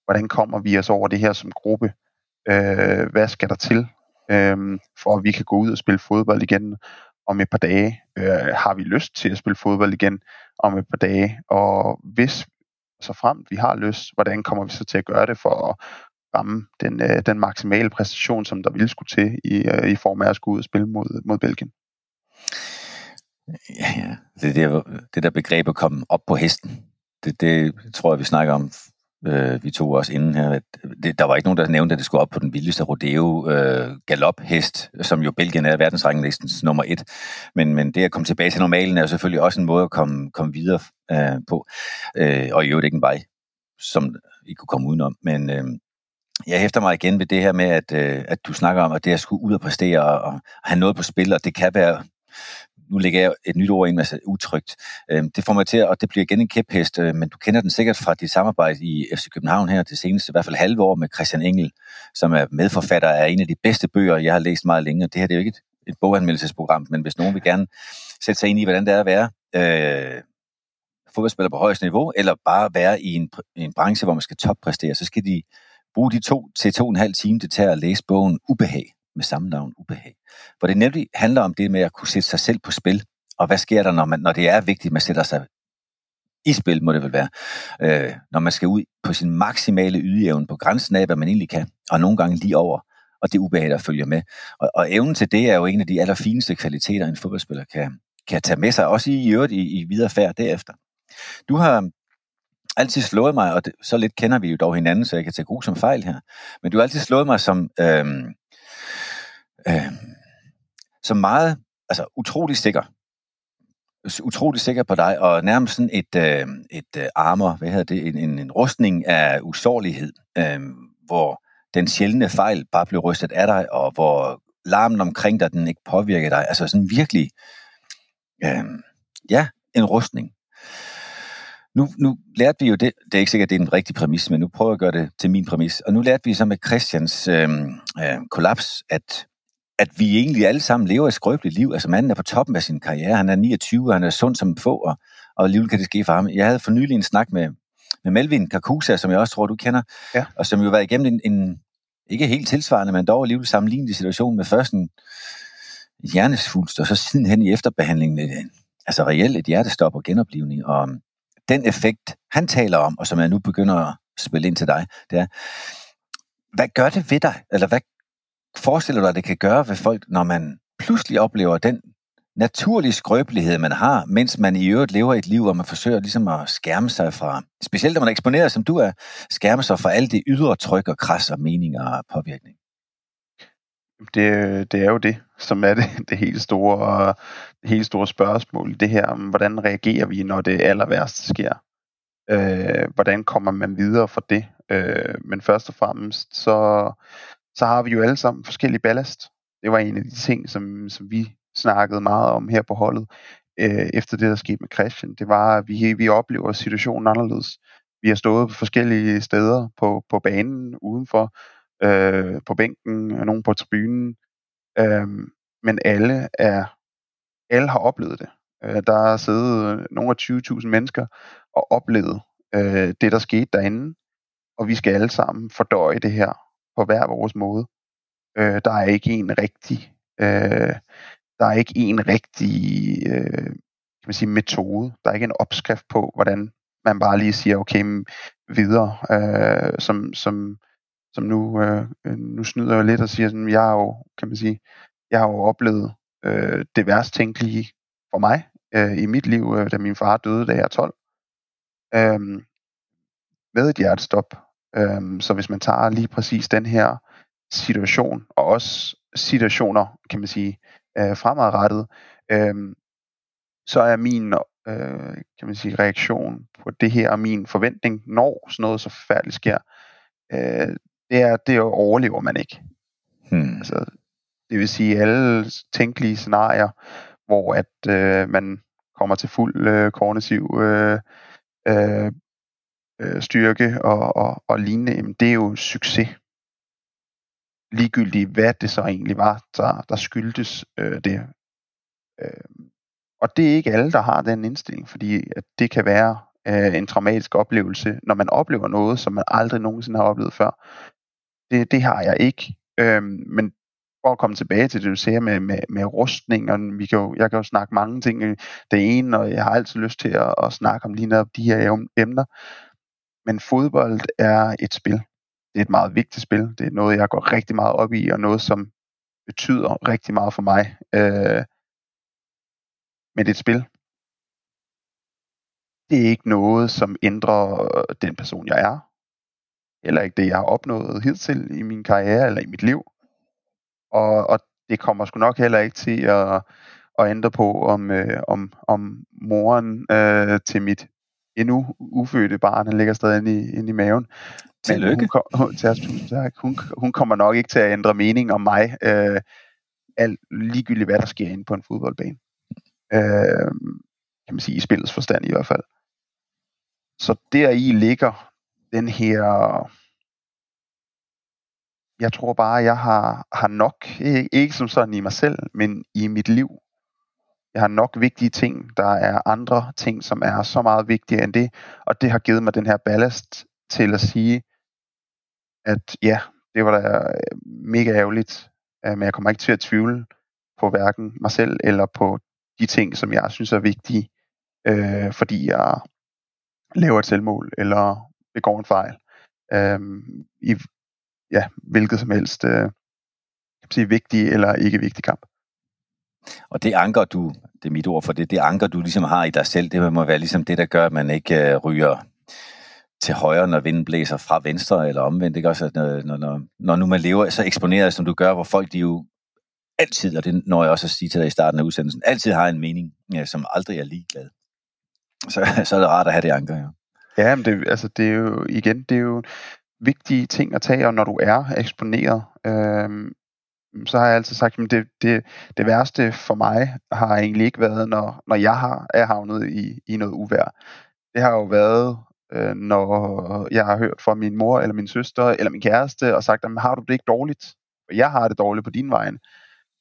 Hvordan kommer vi os over det her som gruppe? Øh, hvad skal der til, øh, for at vi kan gå ud og spille fodbold igen om et par dage? Øh, har vi lyst til at spille fodbold igen om et par dage? Og hvis så frem vi har lyst, hvordan kommer vi så til at gøre det for at ramme den, øh, den maksimale præstation, som der ville skulle til i, øh, i form af at skulle ud og spille mod, mod Belgien. Ja, ja. Det, der, det der begreb at komme op på hesten, det, det tror jeg, vi snakker om, øh, vi to også inden her. At øh, det, der var ikke nogen, der nævnte, at det skulle op på den vildeste rodeo øh, galophest, som jo Belgien er verdensranglistens nummer et. Men, men det at komme tilbage til normalen er jo selvfølgelig også en måde at komme, komme videre øh, på. Øh, og i øvrigt ikke en vej, som I kunne komme udenom. Men, øh, jeg hæfter mig igen ved det her med, at, øh, at du snakker om, at det at skulle ud og præstere og, og have noget på spil, og det kan være, nu lægger jeg et nyt ord ind, altså utrygt. Øh, det får mig til, og det bliver igen en kæphest, øh, men du kender den sikkert fra dit samarbejde i FC København her det seneste, i hvert fald halve år med Christian Engel, som er medforfatter af en af de bedste bøger, jeg har læst meget længe, og det her det er jo ikke et, et boganmeldelsesprogram, men hvis nogen vil gerne sætte sig ind i, hvordan det er at være øh, fodboldspiller på højeste niveau, eller bare være i en, en branche, hvor man skal toppræstere, så skal de Brug de to til to og en halv time til at læse bogen Ubehag, med samme navn Ubehag. Hvor det nemlig handler om det med at kunne sætte sig selv på spil, og hvad sker der, når, man, når det er vigtigt, at man sætter sig i spil, må det vel være, øh, når man skal ud på sin maksimale ydeevne på grænsen af, hvad man egentlig kan, og nogle gange lige over, og det ubehag, der følger med. Og, og evnen til det er jo en af de allerfineste kvaliteter, en fodboldspiller kan, kan tage med sig, også i, i øvrigt i, i videre færd derefter. Du har altid slået mig, og det, så lidt kender vi jo dog hinanden, så jeg kan tage god som fejl her, men du har altid slået mig som, øh, øh, som meget, altså utrolig sikker. Utrolig sikker på dig, og nærmest sådan et, øh, et øh, armor, hvad hedder det, en, en, en rustning af usårlighed, øh, hvor den sjældne fejl bare blev rystet af dig, og hvor larmen omkring dig, den ikke påvirker dig. Altså sådan virkelig, øh, ja, en rustning. Nu, nu lærte vi jo det, det er ikke sikkert, det er en rigtig præmis, men nu prøver jeg at gøre det til min præmis. Og nu lærte vi så med Christians øh, øh, kollaps, at, at vi egentlig alle sammen lever et skrøbeligt liv. Altså manden er på toppen af sin karriere, han er 29, han er sund som få, og, og alligevel kan det ske for ham. Jeg havde for nylig en snak med, med Melvin Kakusa, som jeg også tror, du kender, ja. og som jo var igennem en, en, ikke helt tilsvarende, men dog alligevel sammenlignende situation med først en hjernesvulst, og så sidenhen i efterbehandlingen, altså reelt et hjertestop og genoplivning. Og den effekt, han taler om, og som jeg nu begynder at spille ind til dig, det er, hvad gør det ved dig? Eller hvad forestiller du dig, det kan gøre ved folk, når man pludselig oplever den naturlige skrøbelighed, man har, mens man i øvrigt lever et liv, hvor man forsøger ligesom at skærme sig fra, specielt når man er eksponeret, som du er, skærme sig fra alt det ydre tryk og kras og meninger og påvirkning? Det, det er jo det, som er det, det helt store, helt store spørgsmål. Det her om, hvordan reagerer vi, når det aller værste sker? Øh, hvordan kommer man videre fra det? Øh, men først og fremmest, så, så har vi jo alle sammen forskellige ballast. Det var en af de ting, som, som vi snakkede meget om her på holdet, øh, efter det, der skete med Christian. Det var, at vi, vi oplever situationen anderledes. Vi har stået på forskellige steder på, på banen, udenfor, øh, på bænken, og nogen på tribunen. Øh, men alle er alle har oplevet det. Øh, der har siddet øh, nogle af 20.000 mennesker og oplevet øh, det, der skete derinde. Og vi skal alle sammen fordøje det her på hver vores måde. Øh, der er ikke en rigtig øh, der er ikke en rigtig øh, kan man sige, metode. Der er ikke en opskrift på, hvordan man bare lige siger, okay, videre, øh, som, som, som nu, øh, øh, nu snyder jeg lidt og siger, sådan, jeg har jo, kan man sige, jeg har jo oplevet øh, det værst tænkelige for mig øh, i mit liv, øh, da min far døde, da jeg er 12, øh, med et hjertestop. Øh, så hvis man tager lige præcis den her situation, og også situationer, kan man sige, øh, fremadrettet, øh, så er min øh, kan man sige, reaktion på det her, og min forventning, når sådan noget så forfærdeligt sker, øh, det er, det overlever man ikke. Hmm. Altså, det vil sige alle tænkelige scenarier, hvor at øh, man kommer til fuld øh, kognitiv øh, øh, øh, styrke og, og, og lignende, jamen, det er jo succes ligegyldigt hvad det så egentlig var, der, der skyldtes øh, det. Øh, og det er ikke alle, der har den indstilling, fordi at det kan være øh, en traumatisk oplevelse, når man oplever noget, som man aldrig nogensinde har oplevet før. Det, det har jeg ikke. Øh, men for at komme tilbage til det, du siger med, med, med rustning, og vi kan jo, jeg kan jo snakke mange ting det ene, og jeg har altid lyst til at, at snakke om lige netop de her emner. Men fodbold er et spil det er et meget vigtigt spil. Det er noget, jeg går rigtig meget op i, og noget, som betyder rigtig meget for mig. Øh, men det er et spil. Det er ikke noget, som ændrer den person, jeg er. Eller ikke det, jeg har opnået hidtil i min karriere eller i mit liv. Og, og det kommer sgu nok heller ikke til at, at ændre på, om, øh, om, om moren øh, til mit endnu ufødte barn, han ligger stadig inde i, inde i maven. Tillykke. Men hun, hun, til, tak. Hun, hun kommer nok ikke til at ændre mening om mig, øh, alt, ligegyldigt hvad der sker inde på en fodboldbane. Øh, kan man sige, i spillets forstand i hvert fald. Så der i ligger den her... Jeg tror bare, jeg har, har nok, ikke, som sådan i mig selv, men i mit liv, jeg har nok vigtige ting. Der er andre ting, som er så meget vigtigere end det. Og det har givet mig den her ballast til at sige, at ja, det var da øh, mega ærgerligt. Øh, men jeg kommer ikke til at tvivle på hverken mig selv eller på de ting, som jeg synes er vigtige, øh, fordi jeg laver et selvmål eller begår en fejl. Øh, I ja, hvilket som helst øh, kan sige, vigtig eller ikke vigtig kamp. Og det anker, du, det er mit ord for det, det anker, du ligesom har i dig selv, det må være ligesom det, der gør, at man ikke øh, ryger til højre, når vinden blæser fra venstre, eller omvendt, ikke også? At når, når, når nu man lever så eksponeret, som du gør, hvor folk de jo altid, og det når jeg også at sige til dig i starten af udsendelsen, altid har en mening, ja, som aldrig er ligeglad. Så, så er det rart at have det anker, ja. Ja, men det, altså, det er jo, igen, det er jo vigtige ting at tage, og når du er eksponeret, øh, så har jeg altid sagt, at det, det, det værste for mig har egentlig ikke været, når, når jeg har, er havnet i, i noget uvær. Det har jo været, øh, når jeg har hørt fra min mor, eller min søster, eller min kæreste, og sagt, at har du det ikke dårligt? Og jeg har det dårligt på din vej.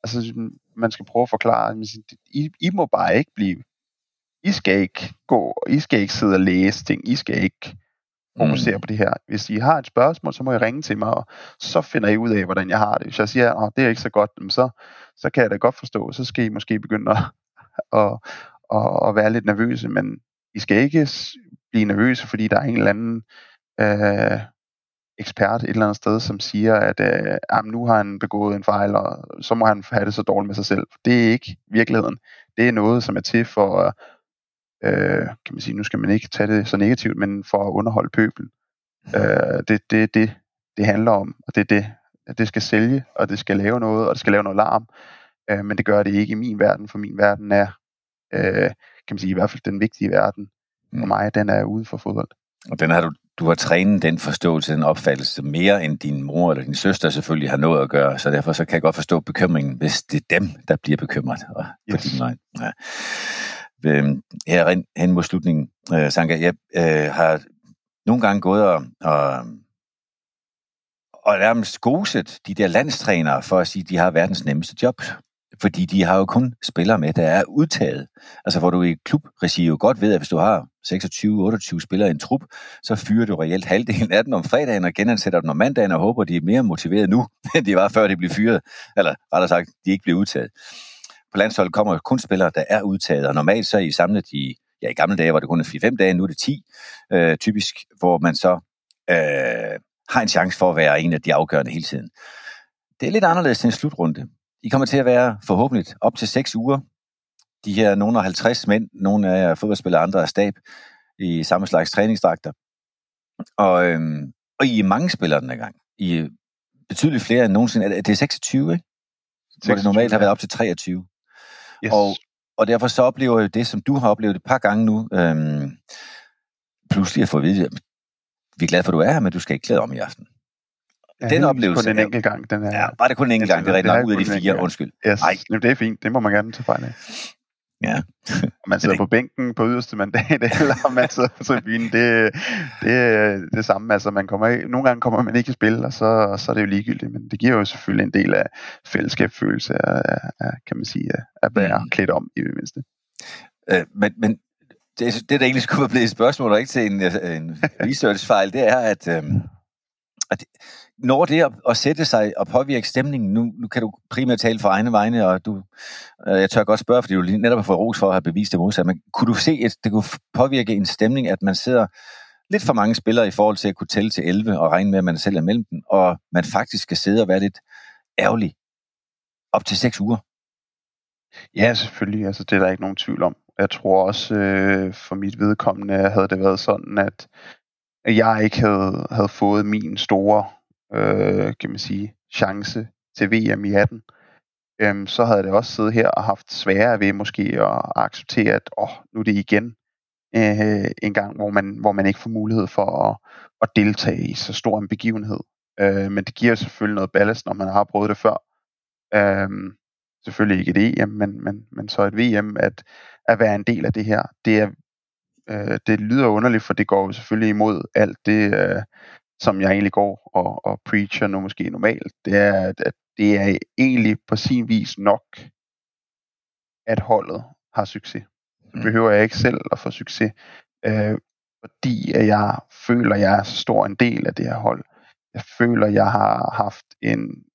Altså, man skal prøve at forklare, at I, I må bare ikke blive i skal ikke gå, I skal ikke sidde og læse ting, I skal ikke fokusere mm. på det her. Hvis I har et spørgsmål, så må I ringe til mig, og så finder I ud af, hvordan jeg har det. Hvis jeg siger, at det er ikke så godt, så, så kan jeg da godt forstå, så skal I måske begynde at, at, at, at være lidt nervøse, men I skal ikke blive nervøse, fordi der er en eller anden øh, ekspert et eller andet sted, som siger, at øh, nu har han begået en fejl, og så må han have det så dårligt med sig selv. Det er ikke virkeligheden. Det er noget, som er til for øh, kan man sige, nu skal man ikke tage det så negativt, men for at underholde pøbel. Øh, det det, det, det handler om, og det er det, det skal sælge, og det skal lave noget, og det skal lave noget larm, øh, men det gør det ikke i min verden, for min verden er, øh, kan man sige, i hvert fald den vigtige verden for mm. mig, den er ude for fodbold. Og den har du, du har trænet den forståelse, den opfattelse mere end din mor eller din søster selvfølgelig har noget at gøre, så derfor så kan jeg godt forstå bekymringen, hvis det er dem, der bliver bekymret og, yes. på din vej. Ja øh, her hen mod slutningen, øh, Sanka, jeg øh, har nogle gange gået og, og, og nærmest skoset de der landstrænere for at sige, at de har verdens nemmeste job. Fordi de har jo kun spillere med, der er udtaget. Altså hvor du i klubregi jo godt ved, at hvis du har 26-28 spillere i en trup, så fyrer du reelt halvdelen af dem om fredagen og genansætter dem om mandagen og håber, at de er mere motiveret nu, end de var før de blev fyret. Eller rettere sagt, de ikke blev udtaget på landsholdet kommer kun spillere, der er udtaget, og normalt så er I samlet i, ja i gamle dage var det kun 4-5 dage, nu er det 10 øh, typisk, hvor man så øh, har en chance for at være en af de afgørende hele tiden. Det er lidt anderledes til en slutrunde. I kommer til at være forhåbentlig op til 6 uger. De her nogle af 50 mænd, nogle af fodboldspillere, andre af stab, i samme slags træningsdragter. Og, øhm, og I er mange spillere den gang. I er betydeligt flere end nogensinde. Det er 26, ikke? 26, Hvor det normalt har været op til 23. Yes. Og, og derfor så oplever jeg det, som du har oplevet et par gange nu, øhm, pludselig at få at vide, at vi er glade for, at du er her, men du skal ikke klæde om i aften. Ja, den oplevelse... Kun en enkelt gang. Den er, ja, bare det kun en enkelt gang. Det er rigtig nok ud af de fire, undskyld. Yes. Nej. Jamen, det er fint. Det må man gerne tage fejl af. Ja. man sidder på bænken på yderste mandat, eller man sidder på tribunen, det, det er det samme. Altså, man kommer, nogle gange kommer man ikke i spil, og så, så er det jo ligegyldigt, men det giver jo selvfølgelig en del af fællesskabsfølelse, af, af, kan man sige, at være mm. klædt om i det mindste. Øh, men, men det, det, der egentlig skulle være blevet et spørgsmål, og ikke til en, en research-fejl, det er, at, at når det at, at sætte sig og påvirke stemningen, nu, nu kan du primært tale for egne vegne, og du, øh, jeg tør godt spørge, fordi du netop har fået ros for at have bevist det modsatte, men kunne du se, at det kunne påvirke en stemning, at man sidder lidt for mange spillere i forhold til at kunne tælle til 11 og regne med, at man selv er mellem dem, og man faktisk skal sidde og være lidt ærgerlig op til 6 uger? Ja, selvfølgelig. Altså, det er der ikke nogen tvivl om. Jeg tror også, øh, for mit vedkommende havde det været sådan, at jeg ikke havde, havde fået min store øh, kan man sige, chance til VM i 18, øhm, så havde det også siddet her og haft sværere ved måske at acceptere, at åh, nu er det igen øh, en gang, hvor man, hvor man ikke får mulighed for at, at deltage i så stor en begivenhed. Øh, men det giver selvfølgelig noget ballast, når man har prøvet det før. Øh, selvfølgelig ikke et EM, men, men, men så et VM, at, at være en del af det her. Det, er, øh, det lyder underligt, for det går jo selvfølgelig imod alt det, øh, som jeg egentlig går og, og preacher nu måske normalt, det er, at, det er egentlig på sin vis nok, at holdet har succes. Så mm. behøver jeg ikke selv at få succes, øh, fordi at jeg føler, at jeg er så stor en del af det her hold. Jeg føler, at jeg har haft en,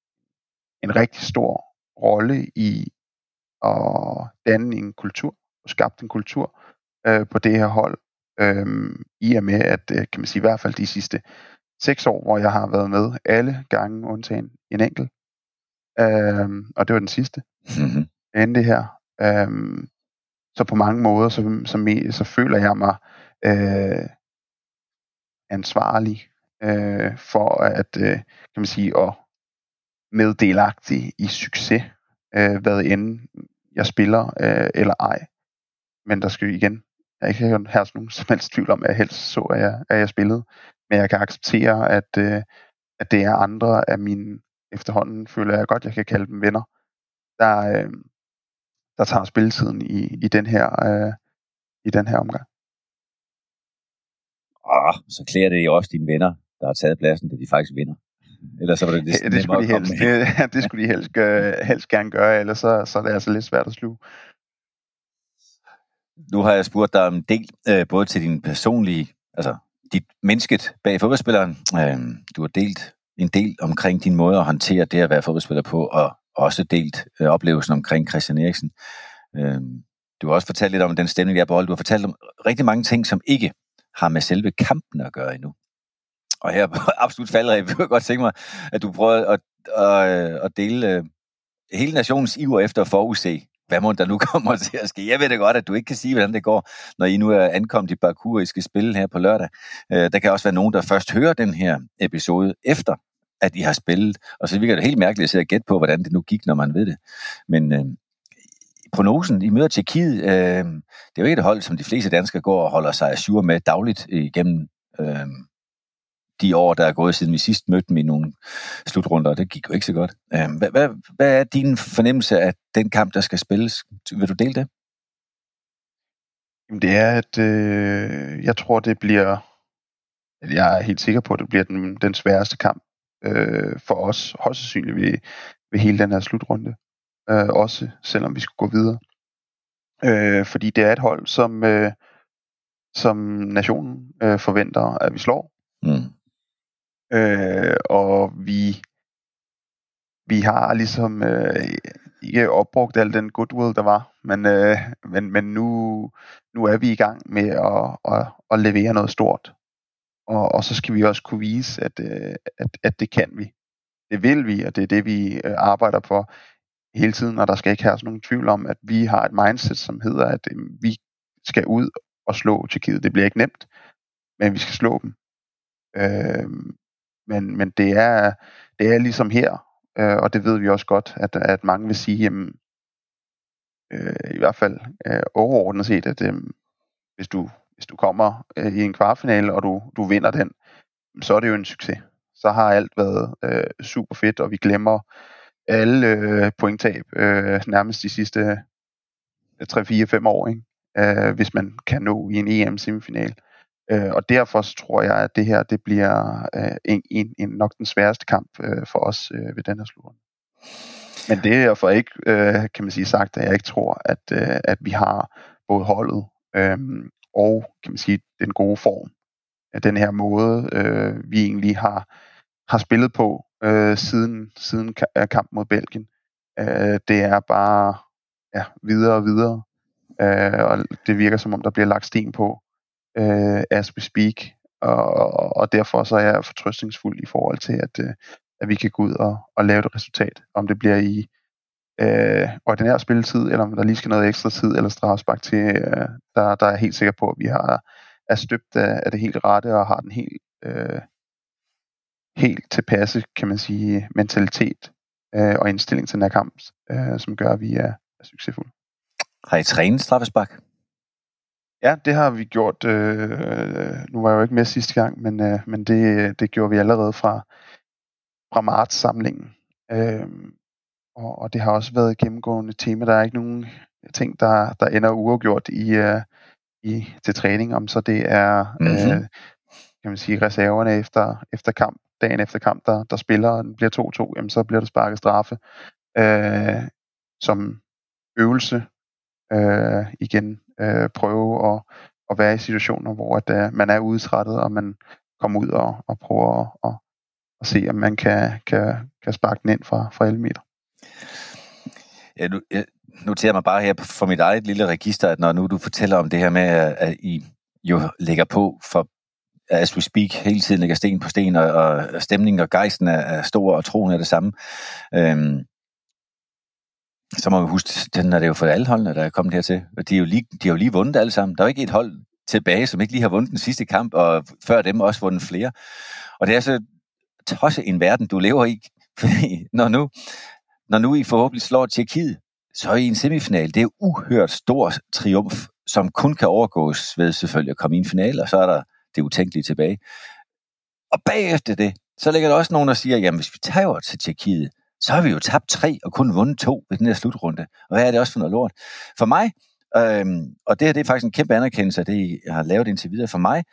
en rigtig stor rolle i at danne en kultur, og skabt en kultur øh, på det her hold, øh, i og med, at øh, kan man sige, i hvert fald de sidste seks år, hvor jeg har været med alle gange, undtagen en enkelt. Øhm, og det var den sidste. Mm-hmm. Inden det her. Øhm, så på mange måder, så, så, så føler jeg mig øh, ansvarlig øh, for at, øh, kan man sige, at meddelagtig i succes, øh, hvad end jeg spiller øh, eller ej. Men der skal igen, jeg ikke have nogen som helst tvivl om, at jeg helst så, at jeg, at jeg spillede. Men jeg kan acceptere, at, øh, at det er andre af mine, efterhånden føler jeg godt, jeg kan kalde dem venner, der, øh, der tager spilletiden i, i, den her, øh, i den her omgang. Ah, så klæder det jo også dine venner, der har taget pladsen, det de faktisk vinder. Ellers så var det, det, det, det skulle de helst, det, det skulle de helst, gøre, helst gerne gøre, ellers så, så er det altså lidt svært at sluge. Nu har jeg spurgt dig om en del, øh, både til din personlige, altså dit mennesket bag fodboldspilleren. Øh, du har delt en del omkring din måde at håndtere det at være fodboldspiller på, og også delt øh, oplevelsen omkring Christian Eriksen. Øh, du har også fortalt lidt om den stemning, der har på Du har fortalt om rigtig mange ting, som ikke har med selve kampen at gøre endnu. Og her på absolut faldrev, vil jeg godt tænke mig, at du prøver at, at, øh, at dele øh, hele nationens iver efter at forudse, hvad må der nu kommer til at ske. Jeg ved det godt, at du ikke kan sige, hvordan det går, når I nu er ankommet i Baku, og I skal spille her på lørdag. Øh, der kan også være nogen, der først hører den her episode efter, at I har spillet. Og så virker det helt mærkeligt at sidde og gætte på, hvordan det nu gik, når man ved det. Men øh, prognosen, I møder Tjekkiet, øh, det er jo ikke et hold, som de fleste danskere går og holder sig sure med dagligt igennem øh, de år, der er gået siden vi sidst mødte dem i nogle slutrunder, det gik jo ikke så godt. Øh, hvad, hvad, hvad er din fornemmelse af den kamp, der skal spilles? Vil du dele det? Det er, at øh, jeg tror, det bliver, jeg er helt sikker på, at det bliver den, den sværeste kamp øh, for os, højst sandsynligt ved, ved hele den her slutrunde. Øh, også selvom vi skulle gå videre. Øh, fordi det er et hold, som, øh, som nationen øh, forventer, at vi slår. Mm. Øh, og vi vi har ligesom øh, ikke opbrugt al den goodwill, der var, men, øh, men, men nu, nu er vi i gang med at, at, at levere noget stort. Og, og så skal vi også kunne vise, at, øh, at, at det kan vi. Det vil vi, og det er det, vi øh, arbejder for hele tiden, og der skal ikke have nogen tvivl om, at vi har et mindset, som hedder, at øh, vi skal ud og slå Tjekkiet. Det bliver ikke nemt, men vi skal slå dem. Øh, men, men det, er, det er ligesom her, øh, og det ved vi også godt, at, at mange vil sige, jamen, øh, i hvert fald øh, overordnet set, at øh, hvis, du, hvis du kommer øh, i en kvartfinale, og du, du vinder den, så er det jo en succes. Så har alt været øh, super fedt, og vi glemmer alle øh, pointtab øh, nærmest de sidste øh, 3-4-5 år, ikke? Øh, hvis man kan nå i en EM-semifinal. Øh, og derfor så tror jeg, at det her det bliver øh, en, en, en nok den sværeste kamp øh, for os øh, ved den her slutrunde. Men det er for ikke, øh, kan man sige, sagt, at jeg ikke tror, at, øh, at vi har både holdet øh, og, kan man sige, den gode form. Den her måde, øh, vi egentlig har, har spillet på øh, siden, siden kampen mod Belgien. Øh, det er bare ja, videre og videre. Øh, og det virker som om, der bliver lagt sten på, øh, as we speak, og, og derfor så er jeg fortrøstningsfuld i forhold til, at, øh, at vi kan gå ud og, og lave et resultat. Om det bliver i øh, ordinær spilletid, eller om der lige skal noget ekstra tid, eller strafspark til, øh, der, der er helt sikker på, at vi har, er støbt af, af det helt rette, og har den helt, øh, helt tilpasse, kan man sige, mentalitet øh, og indstilling til den her kamp, øh, som gør, at vi er, er succesfulde. Har I trænet straffespark? Ja, det har vi gjort. Øh, nu var jeg jo ikke med sidste gang, men, øh, men det, det gjorde vi allerede fra, fra marts-samlingen. Øh, og, og det har også været et gennemgående tema. Der er ikke nogen ting, der, der ender uafgjort i, øh, i, til træning, om så det er mm-hmm. øh, kan man sige, reserverne efter, efter kamp, dagen efter kamp, der, der spiller, og den bliver 2-2, jamen så bliver der sparket straffe. Øh, som øvelse øh, igen øh, prøve at, at være i situationer, hvor at, øh, man er udtrættet, og man kommer ud og, og prøver at, at, og se, om man kan, kan, kan sparke den ind fra, fra 11 meter. Ja, nu, jeg noterer mig bare her for mit eget lille register, at når nu du fortæller om det her med, at I jo lægger på for as we speak, hele tiden lægger sten på sten, og, og, stemningen og gejsten er, er stor, og troen er det samme. Øhm, så må vi huske, den er det jo for alle holdene, der er kommet hertil. Og de, er jo lige, de har jo lige vundet alle sammen. Der er jo ikke et hold tilbage, som ikke lige har vundet den sidste kamp, og før dem også vundet flere. Og det er så tosset en verden, du lever i. Fordi når nu, når nu I forhåbentlig slår Tjekkiet, så er I en semifinal. Det er uhørt stor triumf, som kun kan overgås ved selvfølgelig at komme i en finale, og så er der det utænkelige tilbage. Og bagefter det, så ligger der også nogen, der siger, jamen hvis vi tager til Tjekkiet, så har vi jo tabt tre og kun vundet to ved den her slutrunde. Og hvad er det også for noget lort? For mig, øhm, og det her det er faktisk en kæmpe anerkendelse af det, jeg har lavet indtil videre, for mig,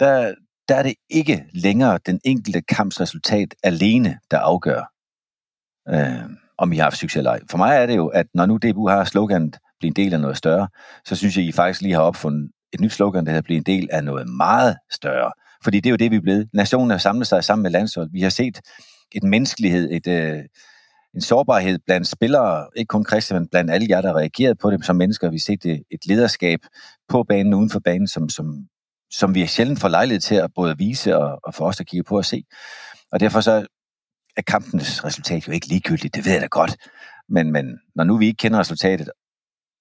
der, der er det ikke længere den enkelte kampsresultat alene, der afgør, øhm, om I har haft succes eller ej. For mig er det jo, at når nu DBU har sloganet blive en del af noget større, så synes jeg, I faktisk lige har opfundet et nyt slogan, der hedder blive en del af noget meget større. Fordi det er jo det, vi er blevet. Nationen har samlet sig sammen med landshold. Vi har set et menneskelighed, et, øh, en sårbarhed blandt spillere, ikke kun Christian, men blandt alle jer, der reagerede på det som mennesker. Vi har set et, et lederskab på banen, uden for banen, som, som, som vi sjældent får lejlighed til at både vise og, og for os at kigge på og se. Og derfor så er kampens resultat jo ikke ligegyldigt, det ved jeg da godt. Men, men når nu vi ikke kender resultatet,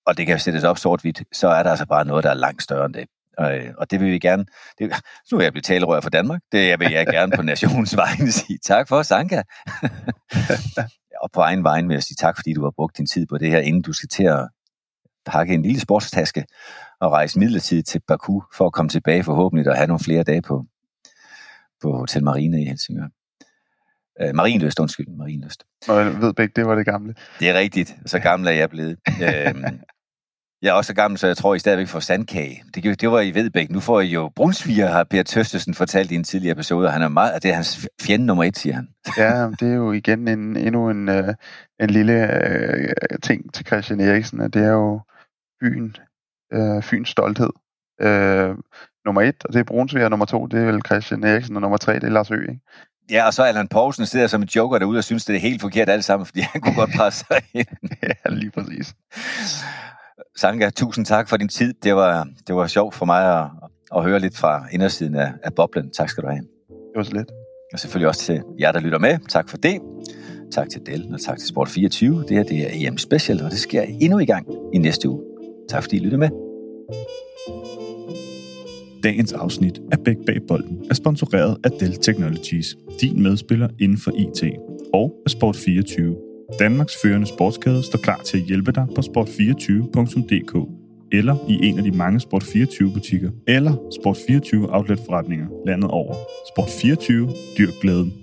og det kan sættes op sort-hvidt, så er der altså bare noget, der er langt større end det. Og, og det vil vi gerne... Det, nu er jeg blevet talerør for Danmark. Det vil jeg gerne på nationens vegne sige tak for, Sanka. og på egen vegne vil jeg sige tak, fordi du har brugt din tid på det her, inden du skal til at pakke en lille sportstaske og rejse midlertidigt til Baku for at komme tilbage forhåbentlig og have nogle flere dage på, på Hotel Marine i Helsingør. Øh, Marienløst, undskyld, Marienløst. Og jeg ved begge, det var det gamle. Det er rigtigt, så gammel er jeg blevet. øhm, jeg er også så gammel, så jeg tror, I stadigvæk får sandkage. Det, det var i Vedbæk. Nu får I jo brunsviger, har Per Tøstesen fortalt i en tidligere episode. Han er meget, det er hans fjende nummer et, siger han. ja, det er jo igen en, endnu en, uh, en lille uh, ting til Christian Eriksen, det er jo byen, uh, Fyns stolthed. Uh, nummer et, og det er Brunsviger, nummer to, det er vel Christian Eriksen, og nummer tre, det er Lars Ø, ikke? Ja, og så Allan Poulsen sidder som en joker derude og synes, det er helt forkert alt sammen, fordi han kunne godt presse sig ind. ja, lige præcis. Sanka, tusind tak for din tid. Det var, det var sjovt for mig at, at høre lidt fra indersiden af, af boblen. Tak skal du have. Det var så lidt. Og selvfølgelig også til jer, der lytter med. Tak for det. Tak til Dell, og tak til Sport 24. Det her det er EM Special, og det sker endnu i gang i næste uge. Tak fordi I lytter med. Dagens afsnit af Bæk Bag Bolden er sponsoreret af Dell Technologies, din medspiller inden for IT, og af Sport 24. Danmarks førende sportskæde står klar til at hjælpe dig på sport24.dk eller i en af de mange Sport24 butikker eller Sport24 outlet forretninger landet over. Sport24, dyrk glæden.